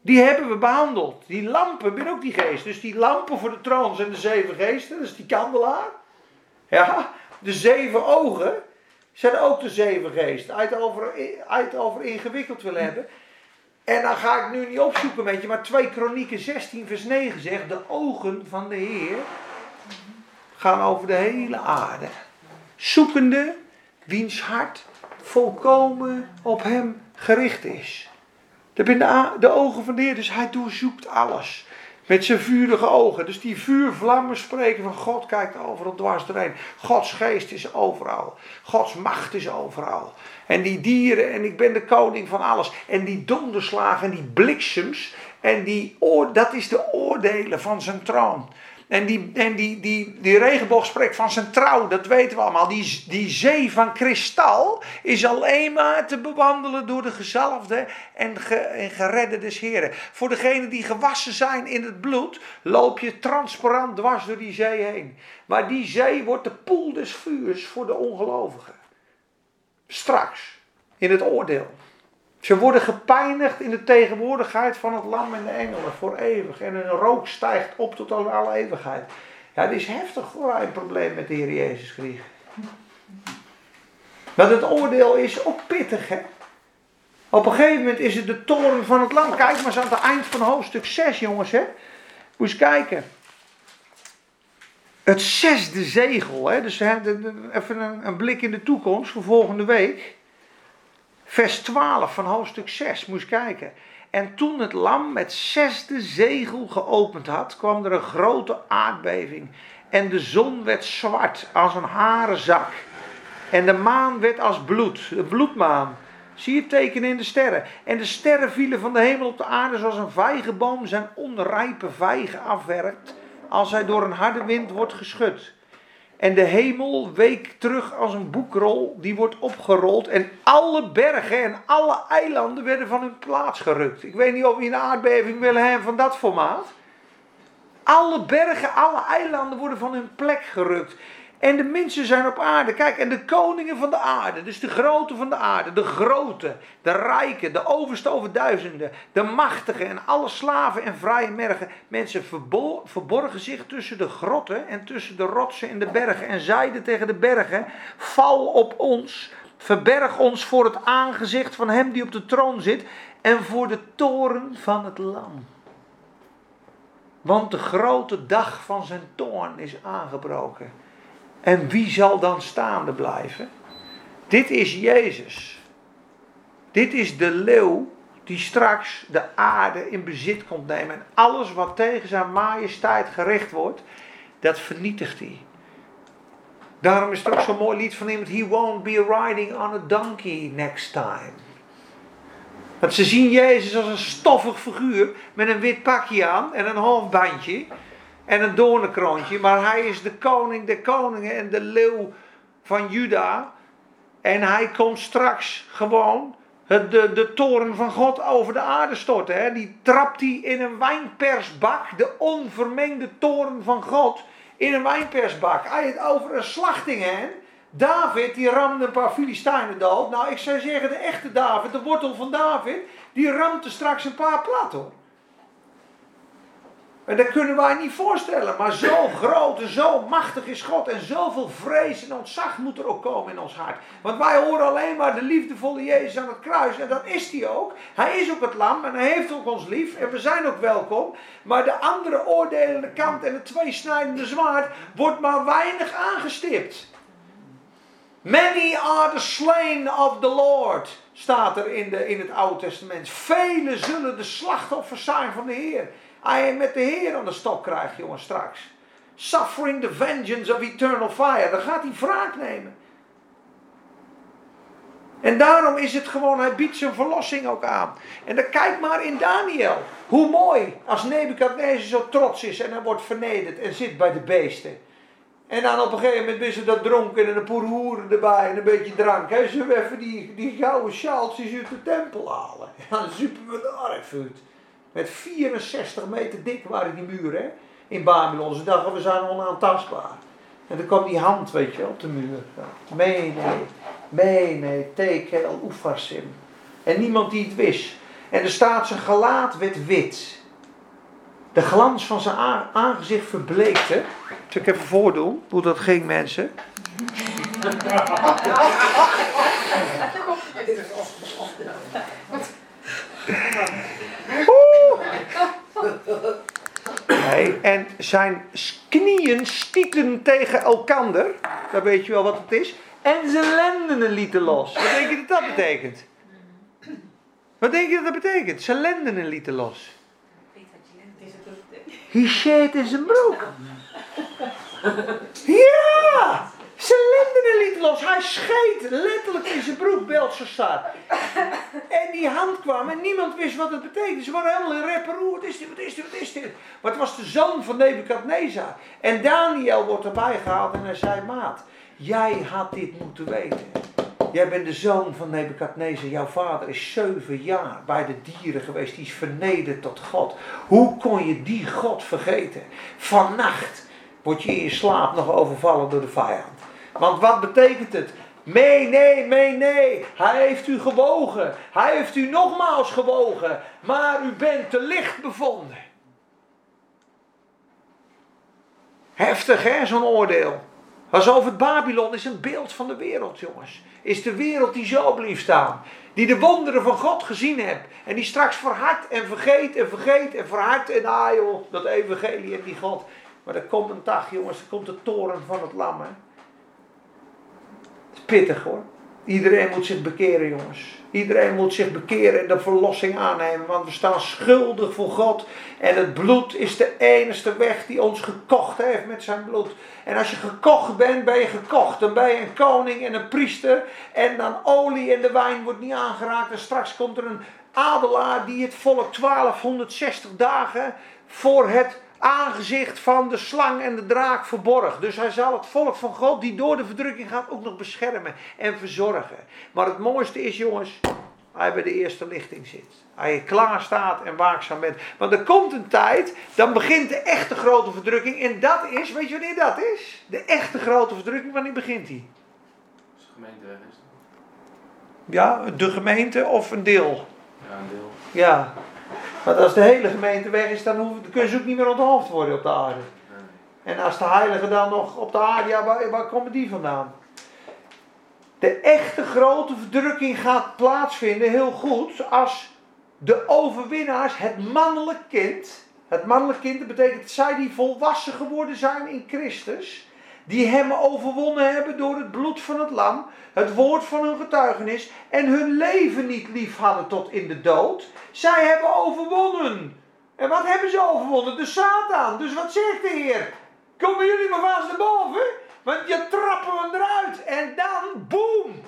Die hebben we behandeld. Die lampen ben ook die geest. Dus die lampen voor de troon zijn de zeven geesten. Dat is die kandelaar. Ja, de zeven ogen zijn ook de zeven geesten. Uit over, uit over ingewikkeld willen hebben. En dan ga ik nu niet opzoeken met je, maar 2 Kronieken 16 vers 9 zegt, de ogen van de Heer gaan over de hele aarde. Zoekende wiens hart volkomen op hem gericht is. Zijn de, de ogen van de Heer, dus hij doorzoekt alles. Met zijn vurige ogen. Dus die vuurvlammen spreken van God kijkt overal dwars doorheen. Gods geest is overal. Gods macht is overal. En die dieren, en ik ben de koning van alles. En die donderslagen en die bliksems. En die dat is de oordelen van zijn troon. En die, en die, die, van zijn trouw, dat weten we allemaal. Die, die zee van kristal is alleen maar te bewandelen door de gezalfde en, ge, en geredde des Heren. Voor degenen die gewassen zijn in het bloed, loop je transparant dwars door die zee heen. Maar die zee wordt de poel des vuurs voor de ongelovigen. Straks, in het oordeel. Ze worden gepijnigd in de tegenwoordigheid van het lam en de engelen voor eeuwig. En hun rook stijgt op tot alle eeuwigheid. Ja, het is heftig voor een probleem met de Heer Jezus Christus. Want het oordeel is ook pittig, hè? Op een gegeven moment is het de toren van het land. Kijk maar eens aan het eind van hoofdstuk 6, jongens. Hè? Moet eens kijken. Het zesde zegel. Hè? Dus even een blik in de toekomst voor volgende week. Vers 12 van hoofdstuk 6. Moet eens kijken. En toen het lam het zesde zegel geopend had, kwam er een grote aardbeving. En de zon werd zwart als een harenzak. En de maan werd als bloed, de bloedmaan. Zie je het teken in de sterren. En de sterren vielen van de hemel op de aarde zoals een vijgenboom zijn onrijpe vijgen afwerkt als hij door een harde wind wordt geschud. En de hemel week terug als een boekrol die wordt opgerold. En alle bergen en alle eilanden werden van hun plaats gerukt. Ik weet niet of we een aardbeving willen hebben van dat formaat. Alle bergen, alle eilanden worden van hun plek gerukt. En de mensen zijn op aarde. Kijk, en de koningen van de aarde, dus de grote van de aarde, de grote, de rijken, de overste over duizenden, de machtigen en alle slaven en vrije mergen. Mensen verbo- verborgen zich tussen de grotten en tussen de rotsen en de bergen en zeiden tegen de bergen: Val op ons, verberg ons voor het aangezicht van hem die op de troon zit en voor de toren van het lam. Want de grote dag van zijn toorn is aangebroken. En wie zal dan staande blijven? Dit is Jezus. Dit is de leeuw die straks de aarde in bezit komt nemen. En alles wat tegen zijn majesteit gericht wordt, dat vernietigt hij. Daarom is er ook zo'n mooi lied van iemand: He won't be riding on a donkey next time. Want ze zien Jezus als een stoffig figuur met een wit pakje aan en een hoofdbandje en een doornenkroontje. Maar hij is de koning der koningen en de leeuw van Juda. En hij komt straks gewoon het, de, de toren van God over de aarde storten. Hè. Die trapt hij in een wijnpersbak, de onvermengde toren van God, in een wijnpersbak. Hij het over een slachting heen. David, die ramde een paar Filistijnen dood. Nou, ik zou zeggen, de echte David, de wortel van David, die ramt er straks een paar plat. En dat kunnen wij niet voorstellen. Maar zo groot en zo machtig is God. En zoveel vrees en ontzag moet er ook komen in ons hart. Want wij horen alleen maar de liefdevolle Jezus aan het kruis. En dat is hij ook. Hij is ook het lam en hij heeft ook ons lief. En we zijn ook welkom. Maar de andere oordelende kant en het tweesnijdende zwaard wordt maar weinig aangestipt. Many are the slain of the Lord, staat er in, de, in het Oude Testament. Velen zullen de slachtoffers zijn van de Heer. Hij met de Heer aan de stok krijgt, jongens, straks. Suffering the vengeance of eternal fire. Dan gaat hij wraak nemen. En daarom is het gewoon, hij biedt zijn verlossing ook aan. En dan kijk maar in Daniel. Hoe mooi als Nebukadnezar zo trots is en hij wordt vernederd en zit bij de beesten. En dan op een gegeven moment is ze dat dronken en een poer hoeren erbij en een beetje drank. Zullen we even die, die gouden sjaaltjes uit de tempel halen? Ja, dan zuipen. Met 64 meter dik waren die muren hè, in Babylon. Ze dachten, we zijn onaantastbaar. En dan kwam die hand, weet je, op de muur. Mene, mene, tekel, oefarsim. En niemand die het wist. En er staat, zijn gelaat werd wit. De glans van zijn aangezicht verbleekte. Zal ik even voordoen hoe dat ging, mensen? Nee, en zijn knieën stieten tegen elkander. Dan weet je wel wat het is. En zijn lendenen lieten los. Wat denk je dat dat betekent? Wat denk je dat dat betekent? Zijn lendenen lieten los. Hij shit in zijn broek. Ja! Lendenen liet los. Hij scheet letterlijk in zijn broek, Belshazzar. En die hand kwam en niemand wist wat het betekende. Ze waren helemaal in reperoe. Wat is dit, wat is dit, wat is dit? Maar het was de zoon van Nebukadnezar. En Daniel wordt erbij gehaald en hij zei, maat, jij had dit moeten weten. Jij bent de zoon van Nebukadnezar. Jouw vader is zeven jaar bij de dieren geweest. Die is vernederd tot God. Hoe kon je die God vergeten? Vannacht word je in je slaap nog overvallen door de vijand. Want wat betekent het? Nee, nee, nee, nee. Hij heeft u gewogen. Hij heeft u nogmaals gewogen. Maar u bent te licht bevonden. Heftig hè, zo'n oordeel. Als over het Babylon is een beeld van de wereld, jongens. Is de wereld die zo blijft staan. Die de wonderen van God gezien hebt. En die straks verhardt en vergeet en vergeet en verhardt. En ah joh, dat evangelie en die God. Maar er komt een dag, jongens, er komt de toren van het lam. Hè. Pittig hoor. Iedereen moet zich bekeren, jongens. Iedereen moet zich bekeren en de verlossing aannemen. Want we staan schuldig voor God. En het bloed is de enige weg die ons gekocht heeft met zijn bloed. En als je gekocht bent, ben je gekocht. Dan ben je een koning en een priester. En dan olie en de wijn wordt niet aangeraakt. En straks komt er een adelaar die het volk 1260 dagen voor het aangezicht van de slang en de draak verborg. Dus hij zal het volk van God die door de verdrukking gaat ook nog beschermen en verzorgen. Maar het mooiste is jongens, hij bij de eerste lichting zit. Hij klaar staat en waakzaam bent. Want er komt een tijd, dan begint de echte grote verdrukking. En dat is, weet je wanneer dat is? De echte grote verdrukking, wanneer begint die? De gemeente is. Ja, de gemeente of een deel? Ja, een deel. Ja. Want als de hele gemeente weg is, dan, hoeven, kunnen ze ook niet meer onthoofd worden op de aarde. En als de heiligen dan nog op de aarde, ja, waar, waar komen die vandaan? De echte grote verdrukking gaat plaatsvinden, heel goed, als de overwinnaars, het mannelijk kind, het mannelijk kind, dat betekent zij die volwassen geworden zijn in Christus, die hem overwonnen hebben door het bloed van het lam, het woord van hun getuigenis en hun leven niet lief hadden tot in de dood. Zij hebben overwonnen. En wat hebben ze overwonnen? De Satan. Dus wat zegt de Heer? Komen jullie maar vast naar boven? Want je trappen hem eruit. En dan, boem,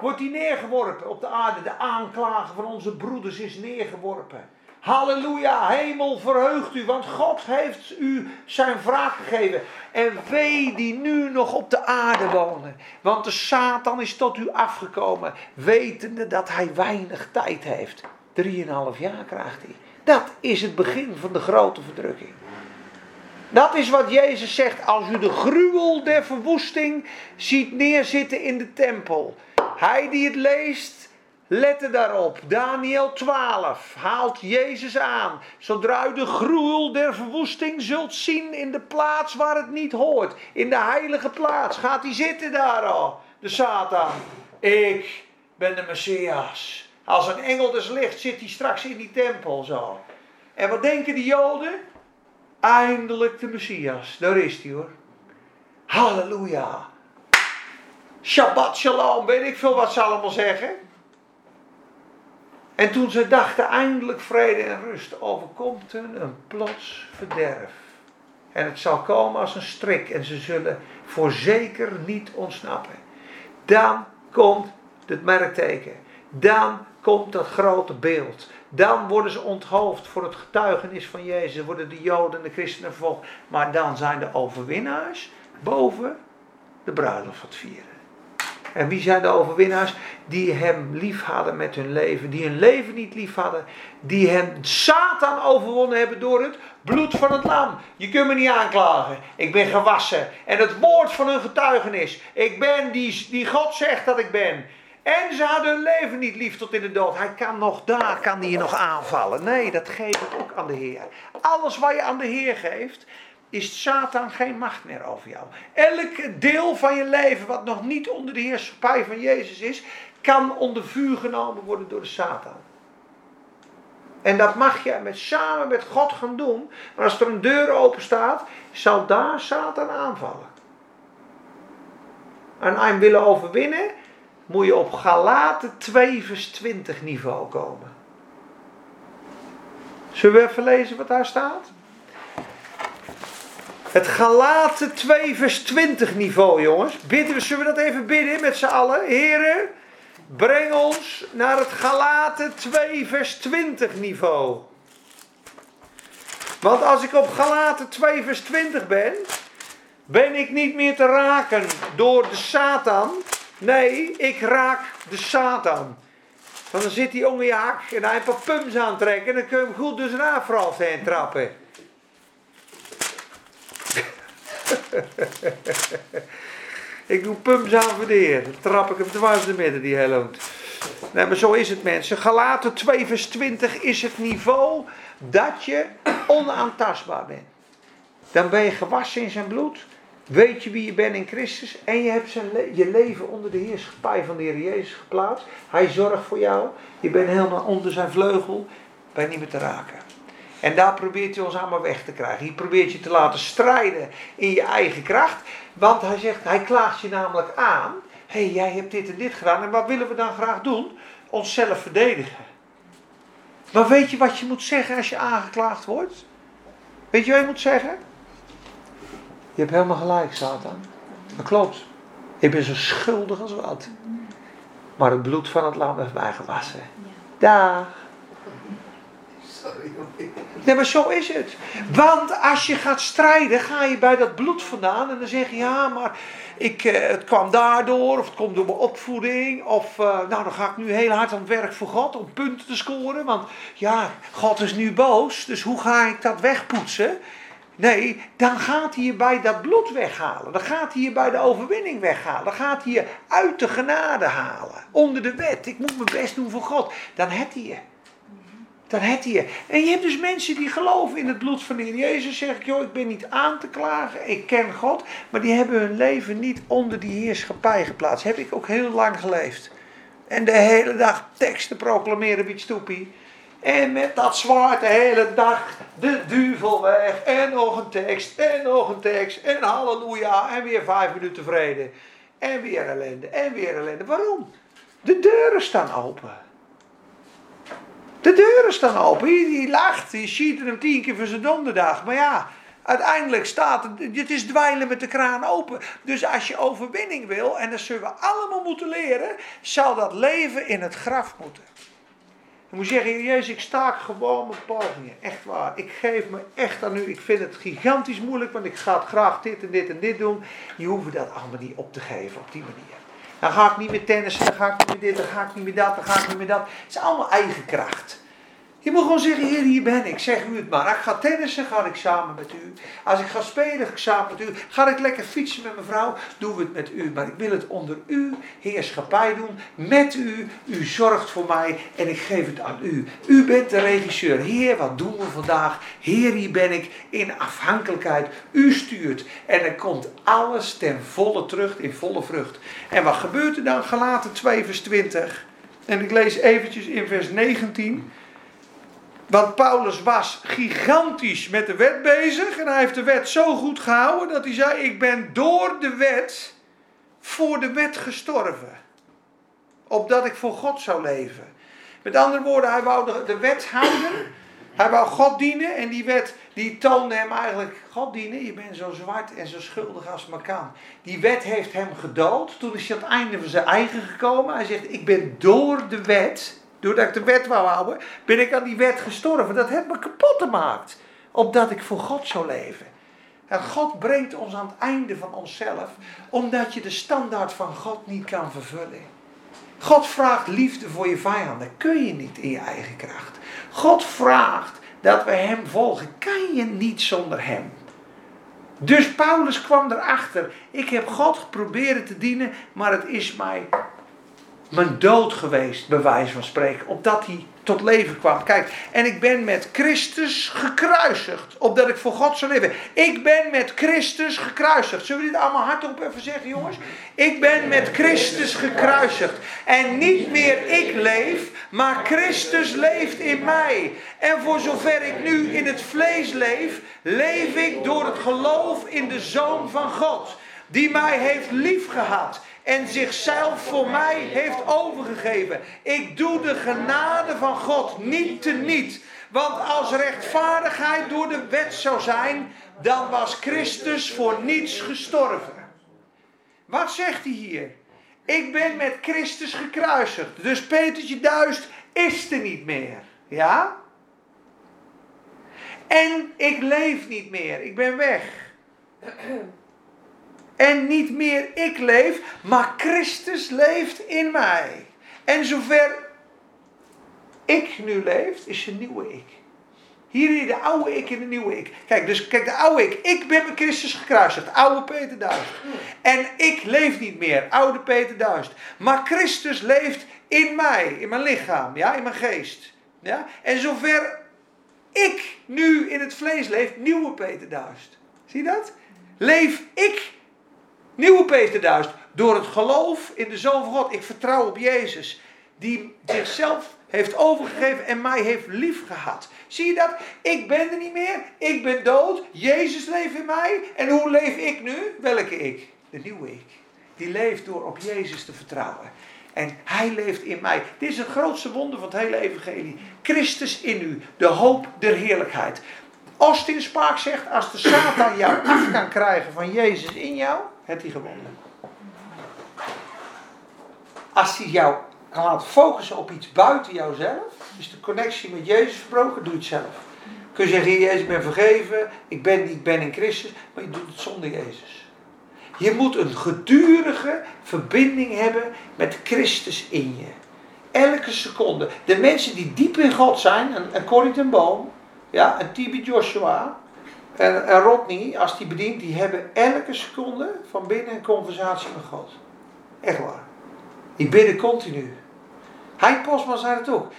wordt hij neergeworpen op de aarde. De aanklager van onze broeders is neergeworpen. Halleluja, hemel verheugt u, want God heeft u zijn wraak gegeven. En wee die nu nog op de aarde wonen, want de Satan is tot u afgekomen, wetende dat hij weinig tijd heeft. Drieënhalf jaar krijgt hij. Dat is het begin van de grote verdrukking. Dat is wat Jezus zegt als u de gruwel der verwoesting ziet neerzitten in de tempel. Hij die het leest, lette daarop. Daniel 12 haalt Jezus aan. Zodra u de gruwel der verwoesting zult zien in de plaats waar het niet hoort. In de heilige plaats gaat hij zitten daar al. De Satan. Ik ben de Messias. Als een engel des lichts zit hij straks in die tempel zo. En wat denken die Joden? Eindelijk de Messias. Daar is hij hoor. Halleluja. Shabbat shalom. Weet ik veel wat ze allemaal zeggen. En toen ze dachten eindelijk vrede en rust, overkomt hun een plots verderf. En het zal komen als een strik en ze zullen voorzeker niet ontsnappen. Dan komt het merkteken. Dan komt dat grote beeld. Dan worden ze onthoofd voor het getuigenis van Jezus. Worden de Joden en de christenen vervolgd. Maar dan zijn de overwinnaars boven de bruiloft wat vieren. En wie zijn de overwinnaars? Die hem lief hadden met hun leven. Die hun leven niet lief hadden. Die hem Satan overwonnen hebben door het bloed van het lam. Je kunt me niet aanklagen. Ik ben gewassen. En het woord van hun getuigenis. Ik ben die, die God zegt dat ik ben. En ze hadden hun leven niet lief tot in de dood. Hij kan nog daar, kan hij je nog aanvallen. Nee, dat geef ik ook aan de Heer. Alles wat je aan de Heer geeft, is Satan geen macht meer over jou. Elk deel van je leven wat nog niet onder de heerschappij van Jezus is, kan onder vuur genomen worden door de Satan. En dat mag je met, samen met God gaan doen. Maar als er een deur open staat, zal daar Satan aanvallen. En hem willen overwinnen, moet je op Galaten 2 vers 20 niveau komen. Zullen we even lezen wat daar staat? Het Galaten 2 vers 20 niveau, jongens. Bidden zullen we dat even bidden met z'n allen? Heren, breng ons naar het Galaten 2 vers 20 niveau. Want als ik op Galaten 2 vers 20 ben, ben ik niet meer te raken door de Satan. Nee, ik raak de Satan. Want dan zit hij onder je hak en hij een pumps aantrekken en dan kun je hem goed dus naar vooral heen trappen. Ik doe pumps aan voor de Heer. Dan trap ik hem dwars de midden, die helloot. Nee, maar zo is het mensen. Galaten 2 vers 20 is het niveau dat je onaantastbaar bent. Dan ben je gewassen in zijn bloed. Weet je wie je bent in Christus? En je hebt zijn je leven onder de heerschappij van de Heer Jezus geplaatst. Hij zorgt voor jou. Je bent helemaal onder zijn vleugel. Ben niet meer te raken. En daar probeert hij ons allemaal weg te krijgen. Hij probeert je te laten strijden in je eigen kracht. Want hij zegt, hij klaagt je namelijk aan. Hé, hey, jij hebt dit en dit gedaan. En wat willen we dan graag doen? Onszelf verdedigen. Maar weet je wat je moet zeggen als je aangeklaagd wordt? Weet je wat je moet zeggen? Je hebt helemaal gelijk, Satan. Dat klopt. Ik ben zo schuldig als wat. Maar het bloed van het lam heeft mij gewassen. Dag. Nee, maar zo is het. Want als je gaat strijden, ga je bij dat bloed vandaan. En dan zeg je, ja, maar ik, eh, het kwam daardoor. Of het komt door mijn opvoeding. Of, eh, nou, dan ga ik nu heel hard aan het werk voor God om punten te scoren. Want ja, God is nu boos. Dus hoe ga ik dat wegpoetsen? Nee, dan gaat hij je bij dat bloed weghalen. Dan gaat hij je bij de overwinning weghalen. Dan gaat hij je uit de genade halen. Onder de wet. Ik moet mijn best doen voor God. Dan heb hij je. Dan heb je. En je hebt dus mensen die geloven in het bloed van de Heer Jezus. Zeg ik, joh, ik ben niet aan te klagen. Ik ken God. Maar die hebben hun leven niet onder die heerschappij geplaatst. Heb ik ook heel lang geleefd. En de hele dag teksten proclameren bij het stoepie. En met dat zwaard de hele dag de duivel weg. En nog een tekst. En nog een tekst. En halleluja. En weer vijf minuten vrede. En weer ellende. En weer ellende. Waarom? De deuren staan open. De deuren staan open. Die, lacht, die schiet hem tien keer voor zijn donderdag. Maar ja, uiteindelijk staat het, het is dweilen met de kraan open. Dus als je overwinning wil, en dat zullen we allemaal moeten leren, zal dat leven in het graf moeten. Je moet zeggen, Jezus, ik staak gewoon mijn pogingen. Echt waar. Ik geef me echt aan u. Ik vind het gigantisch moeilijk, want ik ga graag dit en dit en dit doen. Je hoeft dat allemaal niet op te geven op die manier. Dan ga ik niet meer tennissen, dan ga ik niet meer dit, dan ga ik niet meer dat, dan ga ik niet meer dat. Het is allemaal eigen kracht. Je moet gewoon zeggen, Heer, hier ben ik. Zeg u het maar. Als ik ga tennissen, ga ik samen met u. Als ik ga spelen, ga ik samen met u. Ga ik lekker fietsen met mijn vrouw, doen we het met u. Maar ik wil het onder uw heerschappij doen. Met u. U zorgt voor mij en ik geef het aan u. U bent de regisseur. Heer, wat doen we vandaag? Heer, hier ben ik in afhankelijkheid. U stuurt. En er komt alles ten volle terug, in volle vrucht. En wat gebeurt er dan? Galaten 2 vers 20. En ik lees eventjes in vers 19. Want Paulus was gigantisch met de wet bezig. En hij heeft de wet zo goed gehouden dat hij zei: Ik ben door de wet voor de wet gestorven. Opdat ik voor God zou leven. Met andere woorden, hij wou de, wet houden. Hij wou God dienen. En die wet die toonde hem eigenlijk: God dienen, je bent zo zwart en zo schuldig als maar kan. Die wet heeft hem gedood. Toen is hij aan het einde van zijn eigen gekomen. Hij zegt: Ik ben door de wet doordat ik de wet wou houden, ben ik aan die wet gestorven. Dat heeft me kapot gemaakt. Opdat ik voor God zou leven. En God brengt ons aan het einde van onszelf, omdat je de standaard van God niet kan vervullen. God vraagt liefde voor je vijanden. Kun je niet in je eigen kracht. God vraagt dat we Hem volgen. Kan je niet zonder Hem. Dus Paulus kwam erachter. Ik heb God geprobeerd te dienen, maar het is mij mijn dood geweest, bij wijze van spreken, opdat hij tot leven kwam. Kijk, en ik ben met Christus gekruisigd, opdat ik voor God zou leven. Ik ben met Christus gekruisigd. Zullen we dit allemaal hardop even zeggen, jongens? Ik ben met Christus gekruisigd. En niet meer ik leef, maar Christus leeft in mij. En voor zover ik nu in het vlees leef, leef ik door het geloof in de Zoon van God, die mij heeft liefgehad en zichzelf voor mij heeft overgegeven. Ik doe de genade van God niet te niet. Want als rechtvaardigheid door de wet zou zijn, dan was Christus voor niets gestorven. Wat zegt hij hier? Ik ben met Christus gekruisigd. Dus Petertje Duist is er niet meer. Ja? En ik leef niet meer. Ik ben weg. En niet meer ik leef, maar Christus leeft in mij. En zover ik nu leef, is een nieuwe ik. Hier de oude ik en de nieuwe ik. Kijk, dus kijk, de oude ik. Ik ben met Christus gekruisigd. Oude Peter Duist. En ik leef niet meer. Oude Peter Duist. Maar Christus leeft in mij. In mijn lichaam. Ja, in mijn geest. Ja? En zover ik nu in het vlees leef, nieuwe Peter Duist. Zie je dat? leef ik, nieuwe Peter Duist, door het geloof in de Zoon van God. Ik vertrouw op Jezus, die zichzelf heeft overgegeven en mij heeft lief gehad. Zie je dat? Ik ben er niet meer, ik ben dood, Jezus leeft in mij. En hoe leef ik nu? Welke ik? De nieuwe ik. Die leeft door op Jezus te vertrouwen. En hij leeft in mij. Dit is het grootste wonder van het hele evangelie. Christus in u, de hoop der heerlijkheid. Austin Spark zegt, als de Satan jou af kan krijgen van Jezus in jou, heeft hij gewonnen. Als hij jou laten focussen op iets buiten jouzelf, dus de connectie met Jezus verbroken, doe het zelf. Kun je zeggen, Jezus, ben vergeven, ik ben ik ben in Christus, maar je doet het zonder Jezus. Je moet een gedurige verbinding hebben met Christus in je. Elke seconde. De mensen die diep in God zijn, een, een Corrie Boom, ja, een TB Joshua, en, en Rodney, als die bedient, die hebben elke seconde van binnen een conversatie met God. Echt waar. Die bidden continu. Hein Postman zei het ook.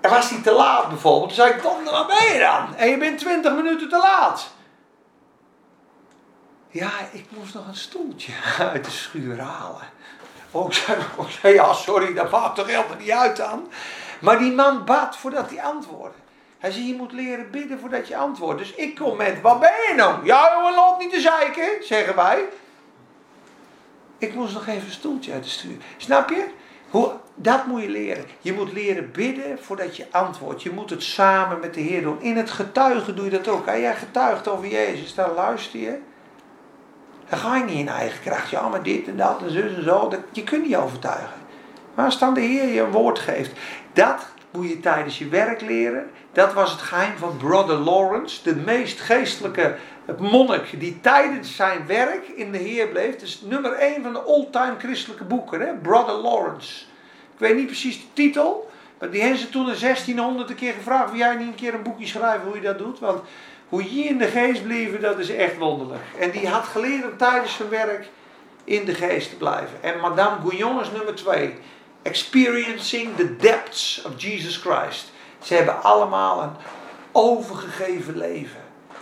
En was hij te laat bijvoorbeeld, toen zei ik, waar ben je dan? En je bent 20 minuten te laat. Ja, ik moest nog een stoeltje uit de schuur halen. Ik zei, zei ja, sorry, dat maakt toch helemaal niet uit dan. Maar die man bad voordat hij antwoordde. Hij zei, je moet leren bidden voordat je antwoordt. Dus ik kom met, waar ben je nou? Ja, jongen, loop niet te zeiken, zeggen wij. Ik moest nog even een stoeltje uit de stuur. Snap je? Hoe, dat moet je leren. Je moet leren bidden voordat je antwoordt. Je moet het samen met de Heer doen. In het getuigen doe je dat ook. Als jij getuigt over Jezus, dan luister je. Dan ga je niet in eigen kracht. Ja, maar dit en dat en zus en zo. Dat, je kunt niet overtuigen. Maar als dan de Heer je een woord geeft. Dat moet je tijdens je werk leren. Dat was het geheim van Brother Lawrence. De meest geestelijke monnik die tijdens zijn werk in de Heer bleef. Is nummer 1 van de all-time christelijke boeken. Hè? Brother Lawrence. Ik weet niet precies de titel. Maar die hebben ze toen in 1600 een keer gevraagd. Wil jij niet een keer een boekje schrijven hoe je dat doet? Want hoe je in de geest bleef, dat is echt wonderlijk. En die had geleerd om tijdens zijn werk in de geest te blijven. En Madame Gouillon is nummer 2. Experiencing the depths of Jesus Christ. Ze hebben allemaal een overgegeven leven.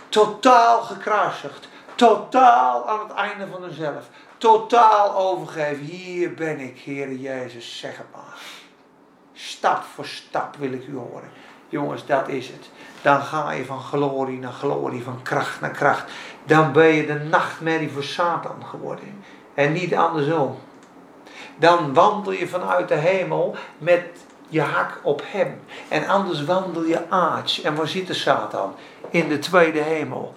Totaal gekruisigd. Totaal aan het einde van hunzelf. Totaal overgegeven. Hier ben ik, Heere Jezus, zeg het maar. Stap voor stap wil ik u horen. Jongens, dat is het. Dan ga je van glorie naar glorie, van kracht naar kracht. Dan ben je de nachtmerrie voor Satan geworden. En niet andersom. Dan wandel je vanuit de hemel met je hak op hem. En anders wandel je aards. En waar zit de Satan? In de tweede hemel.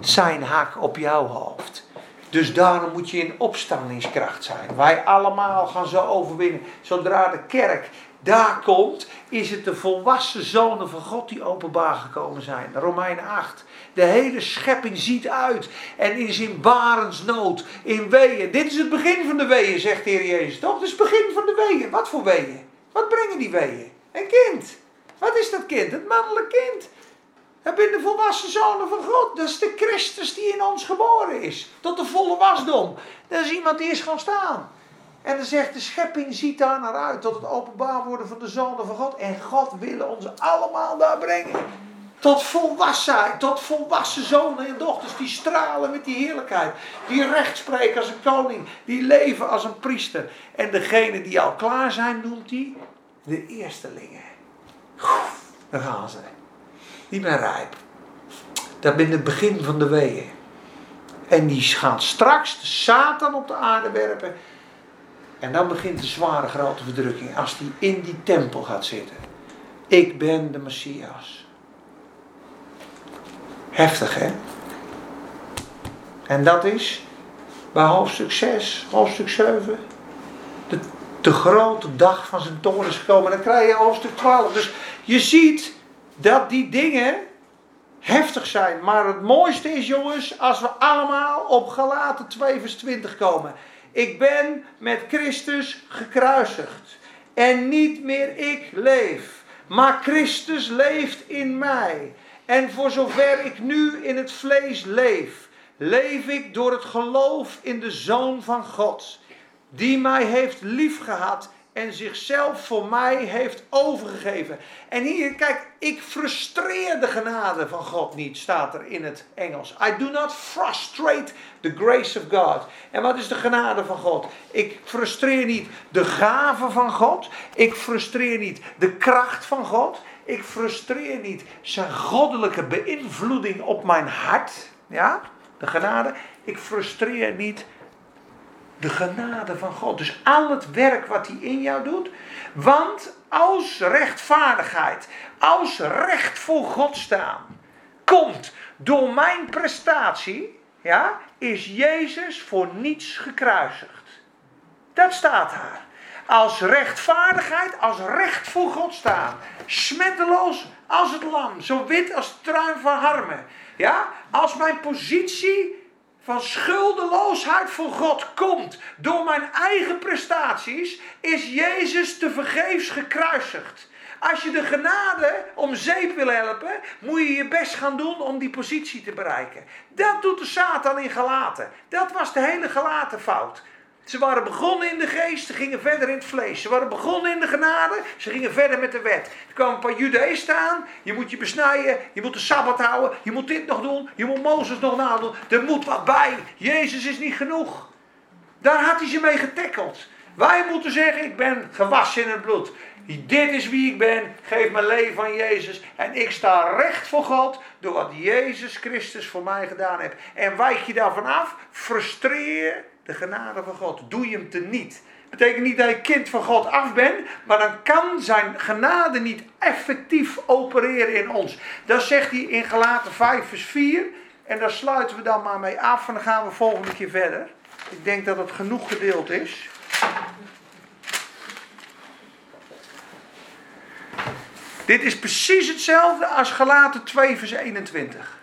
Zijn hak op jouw hoofd. Dus daarom moet je in opstandingskracht zijn. Wij allemaal gaan zo overwinnen. Zodra de kerk daar komt, is het de volwassen zonen van God die openbaar gekomen zijn. Romeinen 8. De hele schepping ziet uit en is in barensnood, in weeën. Dit is het begin van de weeën, zegt de Heer Jezus. Toch? Het is het begin van de weeën. Wat voor weeën? Wat brengen die weeën? Een kind. Wat is dat kind? Het mannelijk kind. Dat ben de volwassen zonen van God. Dat is de Christus die in ons geboren is. Tot de volle wasdom. Dat is iemand die is gaan staan. En dan zegt de schepping ziet daar naar uit tot het openbaar worden van de zonen van God. En God wil ons allemaal daar brengen. Tot volwassenheid, tot volwassen zonen en dochters die stralen met die heerlijkheid. Die recht spreken als een koning, die leven als een priester. En degene die al klaar zijn, noemt hij de eerstelingen. Daar gaan ze. Die ben rijp. Dat ben het begin van de weeën. En die gaan straks de Satan op de aarde werpen. En dan begint de zware grote verdrukking als die in die tempel gaat zitten. Ik ben de Messias. Heftig hè? En dat is bij hoofdstuk 6, hoofdstuk 7, de, de grote dag van zijn toren is gekomen. Dan krijg je hoofdstuk 12. Dus je ziet dat die dingen heftig zijn. Maar het mooiste is jongens, als we allemaal op gelaten 2 vers 20 komen. Ik ben met Christus gekruisigd. En niet meer ik leef, maar Christus leeft in mij. En voor zover ik nu in het vlees leef, leef ik door het geloof in de Zoon van God, die mij heeft liefgehad en zichzelf voor mij heeft overgegeven. En hier, kijk, ik frustreer de genade van God niet, staat er in het Engels. I do not frustrate the grace of God. En wat is de genade van God? Ik frustreer niet de gave van God. Ik frustreer niet de kracht van God. Ik frustreer niet zijn goddelijke beïnvloeding op mijn hart. Ja, de genade. Ik frustreer niet de genade van God. Dus al het werk wat hij in jou doet. Want als rechtvaardigheid, als recht voor God staan, komt door mijn prestatie, ja, is Jezus voor niets gekruisigd. Dat staat daar. Als rechtvaardigheid, als recht voor God staan. Smetteloos als het lam, zo wit als truin van harmen. Ja, als mijn positie van schuldeloosheid voor God komt door mijn eigen prestaties, is Jezus te vergeefs gekruisigd. Als je de genade om zeep wil helpen, moet je je best gaan doen om die positie te bereiken. Dat doet de Satan in gelaten. Dat was de hele gelaten fout. Ze waren begonnen in de geest, ze gingen verder in het vlees. Ze waren begonnen in de genade, ze gingen verder met de wet. Er kwamen een paar judeeën staan, je moet je besnijden, je moet de Sabbat houden, je moet dit nog doen, je moet Mozes nog nadoen. Er moet wat bij, Jezus is niet genoeg. Daar had hij ze mee getackeld. Wij moeten zeggen, ik ben gewassen in het bloed. Dit is wie ik ben, geef mijn leven aan Jezus. En ik sta recht voor God door wat Jezus Christus voor mij gedaan heeft. En wijk je daarvan af, frustreer de genade van God. Doe je hem teniet. Betekent niet dat je kind van God af bent, maar dan kan zijn genade niet effectief opereren in ons. Dat zegt hij in Galaten 5 vers 4. En daar sluiten we dan maar mee af en dan gaan we volgende keer verder. Ik denk dat het genoeg gedeeld is. Dit is precies hetzelfde als Galaten 2 vers 21.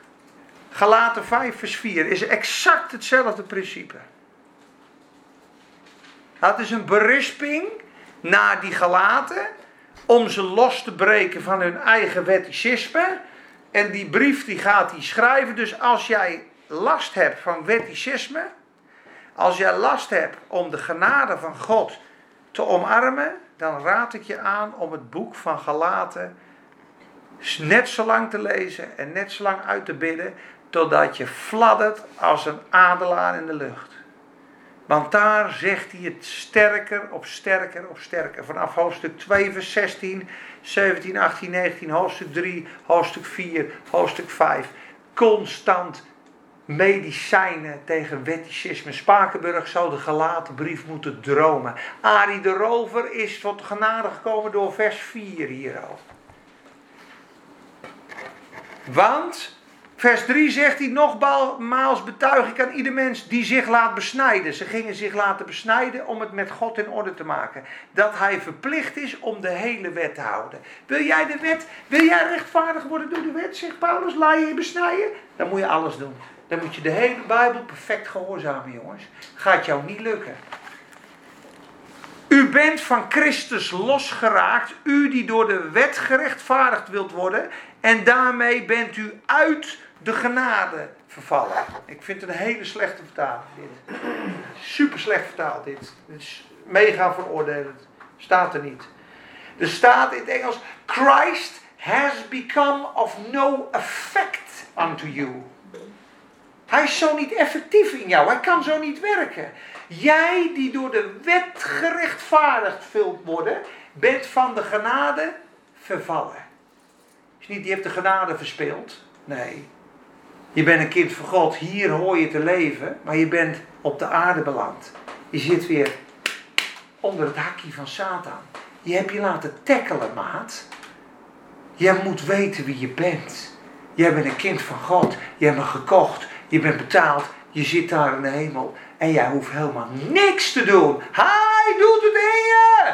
Galaten 5 vers 4 is exact hetzelfde principe. Dat is een berisping naar die gelaten om ze los te breken van hun eigen wetticisme. En die brief die gaat hij schrijven. Dus als jij last hebt van wetticisme, als jij last hebt om de genade van God te omarmen, dan raad ik je aan om het boek van Galaten net zo lang te lezen en net zo lang uit te bidden, totdat je fladdert als een adelaar in de lucht. Want daar zegt hij het sterker op sterker op sterker. Vanaf hoofdstuk 2, vers 16, 17, 18, 19, hoofdstuk 3, hoofdstuk 4, hoofdstuk 5. Constant medicijnen tegen wetticisme. Spakenburg zou de gelaten brief moeten dromen. Arie de Rover is tot genade gekomen door vers 4 hierover. Want Vers 3 zegt hij nogmaals betuig ik aan ieder mens die zich laat besnijden. Ze gingen zich laten besnijden om het met God in orde te maken. Dat hij verplicht is om de hele wet te houden. Wil jij de wet, wil jij rechtvaardig worden door de wet, zegt Paulus, laat je je besnijden? Dan moet je alles doen. Dan moet je de hele Bijbel perfect gehoorzamen, jongens. Gaat jou niet lukken. U bent van Christus losgeraakt, u die door de wet gerechtvaardigd wilt worden. En daarmee bent u uit de genade vervallen. Ik vind het een hele slechte vertaling dit. Super slecht vertaald dit. Is mega veroordelend. Staat er niet. Er staat in het Engels: Christ has become of no effect unto you. Hij is zo niet effectief in jou. Hij kan zo niet werken. Jij die door de wet gerechtvaardigd wilt worden, bent van de genade vervallen. Is niet, die heeft de genade verspeeld. Nee, je bent een kind van God, hier hoor je te leven, maar je bent op de aarde beland. Je zit weer onder het hakje van Satan. Je hebt je laten tackelen, maat. Jij moet weten wie je bent. Jij bent een kind van God. Je hebt me gekocht. Je bent betaald. Je zit daar in de hemel. En jij hoeft helemaal niks te doen. Hij doet het in je.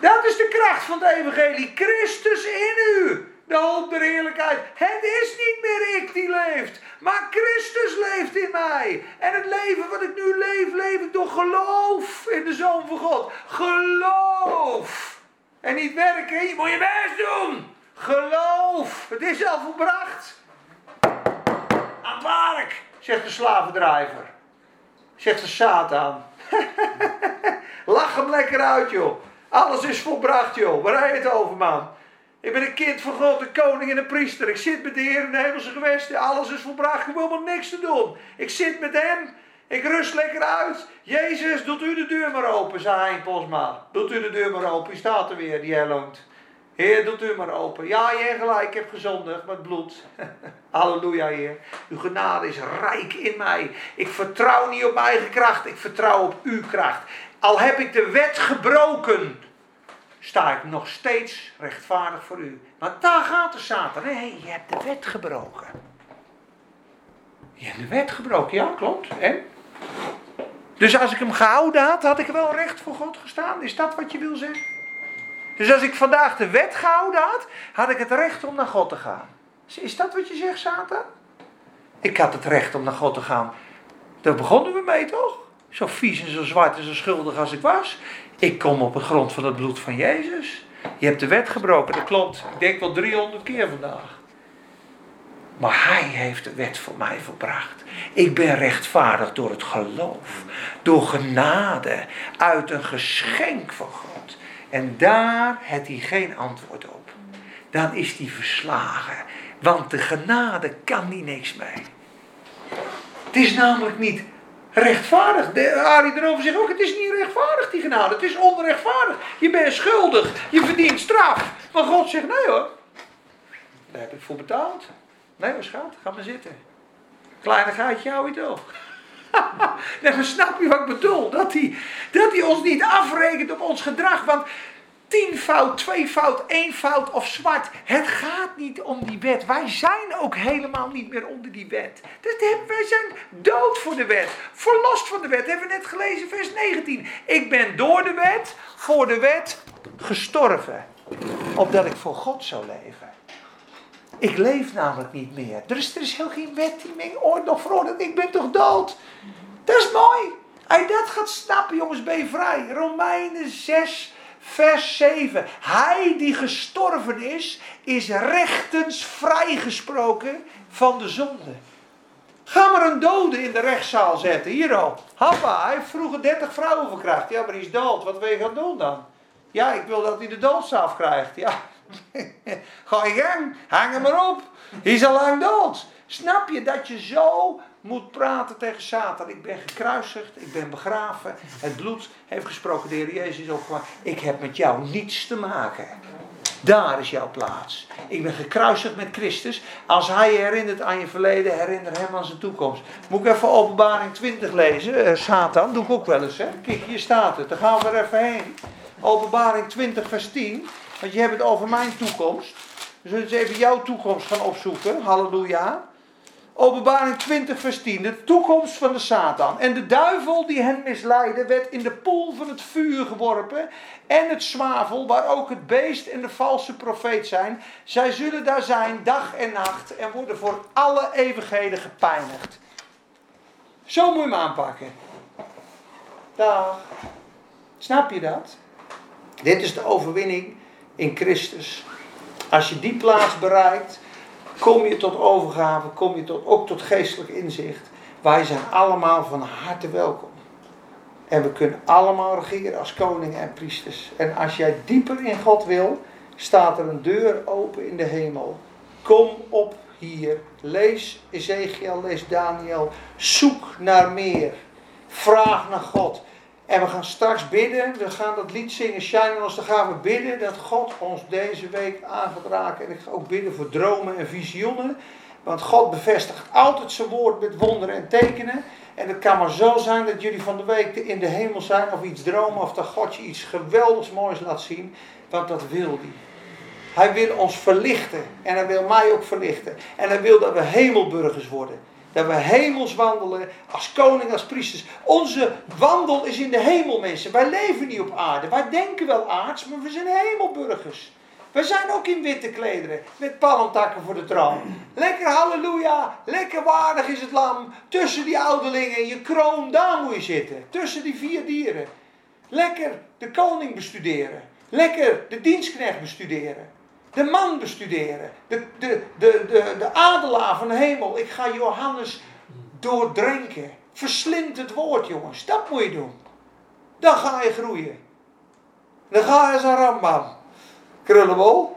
Dat is de kracht van het evangelie. Christus in u de hoop heerlijkheid. Het is niet meer ik die leeft, maar Christus leeft in mij. En het leven wat ik nu leef, leef ik door geloof in de Zoon van God. Geloof. En niet werken, je moet je best doen. Geloof. Het is al volbracht. Aan het zegt de slavendrijver. Zegt de Satan. Lach hem lekker uit, joh. Alles is volbracht, joh. Waar heb je het over, man? Ik ben een kind van God, een koning en een priester. Ik zit met de Heer in de hemelse gewesten. Alles is volbracht. Ik wil maar niks te doen. Ik zit met hem. Ik rust lekker uit. Jezus, doet u de deur maar open, zei Hein Posma. Doet u de deur maar open. Die staat er weer, die herloont. Heer, doet u maar open. Ja, Heer, gelijk, ik heb gezondigd met bloed. Halleluja, Heer. Uw genade is rijk in mij. Ik vertrouw niet op mijn eigen kracht, ik vertrouw op uw kracht. Al heb ik de wet gebroken, sta ik nog steeds rechtvaardig voor u. Want daar gaat de Satan. Nee, je hebt de wet gebroken. Je hebt de wet gebroken, ja, klopt. En? Dus als ik hem gehouden had, had ik wel recht voor God gestaan. Is dat wat je wil zeggen? Dus als ik vandaag de wet gehouden had, had ik het recht om naar God te gaan. Is dat wat je zegt, Satan? Ik had het recht om naar God te gaan. Daar begonnen we mee, toch? Zo vies en zo zwart en zo schuldig als ik was. Ik kom op de grond van het bloed van Jezus. Je hebt de wet gebroken, dat klopt. Ik denk wel 300 keer vandaag. Maar hij heeft de wet voor mij volbracht. Ik ben rechtvaardig door het geloof. Door genade. Uit een geschenk van God. En daar heeft hij geen antwoord op. Dan is hij verslagen. Want de genade kan niet niks mee. Het is namelijk niet rechtvaardig. De, Arie erover zegt ook, het is niet rechtvaardig die genade. Het is onrechtvaardig. Je bent schuldig. Je verdient straf. Maar God zegt, nee hoor. Daar heb ik voor betaald. Nee hoor schat, ga maar zitten. Kleine gaatje hou je toch. maar snap je wat ik bedoel? Dat hij, dat hij ons niet afrekent op ons gedrag. Want tien fout, twee fout, één fout of zwart. Het gaat niet om die wet. Wij zijn ook helemaal niet meer onder die wet. Dus wij zijn dood voor de wet. Verlost van de wet. Hebben we net gelezen, vers 19. Ik ben door de wet, voor de wet gestorven. Opdat ik voor God zou leven. Ik leef namelijk niet meer. Er is, er is heel geen wet die mij ooit nog veroordeelt. Ik ben toch dood? Dat is mooi. Als dat gaat snappen, jongens, ben je vrij. Romeinen 6, vers 7. Hij die gestorven is, is rechtens vrijgesproken van de zonde. Ga maar een dode in de rechtszaal zetten. Hier al. Happa, hij heeft vroeger 30 vrouwen verkracht. Ja, maar hij is dood. Wat wil je gaan doen dan? Ja, ik wil dat hij de doodstraf krijgt. Ja, Ga je gang, hang hem maar op. Hij is al lang dood. Snap je dat je zo moet praten tegen Satan? Ik ben gekruisigd, ik ben begraven. Het bloed heeft gesproken, de Heer Jezus is opgemaakt. Ik heb met jou niets te maken. Daar is jouw plaats. Ik ben gekruisigd met Christus. Als hij je herinnert aan je verleden, herinner hem aan zijn toekomst. Moet ik even openbaring 20 lezen? Uh, Satan, doe ik ook wel eens. Hè? Kijk, hier staat het. Daar gaan we er even heen. Openbaring 20 vers 10. Want je hebt het over mijn toekomst. We zullen eens even jouw toekomst gaan opzoeken. Halleluja. Openbaring 20 vers 10. De toekomst van de Satan. En de duivel die hen misleidde werd in de poel van het vuur geworpen. En het zwavel waar ook het beest en de valse profeet zijn. Zij zullen daar zijn dag en nacht. En worden voor alle eeuwigheden gepijnigd. Zo moet je hem aanpakken. Dag. Snap je dat? Dit is de overwinning in Christus. Als je die plaats bereikt, kom je tot overgave, kom je tot, ook tot geestelijk inzicht. Wij zijn allemaal van harte welkom. En we kunnen allemaal regeren als koningen en priesters. En als jij dieper in God wil, staat er een deur open in de hemel. Kom op hier. Lees Ezekiel, lees Daniel. Zoek naar meer. Vraag naar God. En we gaan straks bidden. We gaan dat lied zingen, Shine on Dan gaan we bidden dat God ons deze week aan gaat raken. En ik ga ook bidden voor dromen en visioenen. Want God bevestigt altijd zijn woord met wonderen en tekenen. En het kan maar zo zijn dat jullie van de week in de hemel zijn of iets dromen. Of dat God je iets geweldigs moois laat zien. Want dat wil hij. Hij wil ons verlichten. En hij wil mij ook verlichten. En hij wil dat we hemelburgers worden. Dat we hemels wandelen als koning, als priesters. Onze wandel is in de hemel, mensen. Wij leven niet op aarde. Wij denken wel aards, maar we zijn hemelburgers. We zijn ook in witte klederen, met palmtakken voor de troon. Lekker halleluja, lekker waardig is het lam. Tussen die ouderlingen, je kroon, daar moet je zitten. Tussen die vier dieren. Lekker de koning bestuderen. Lekker de dienstknecht bestuderen de man bestuderen. De, de, de, de, de adelaar van de hemel. Ik ga Johannes doordrenken. Verslind het woord, jongens. Dat moet je doen. dan ga je groeien. Dan ga je een rambam. Krullenbol.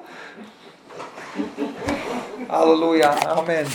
Halleluja, amen.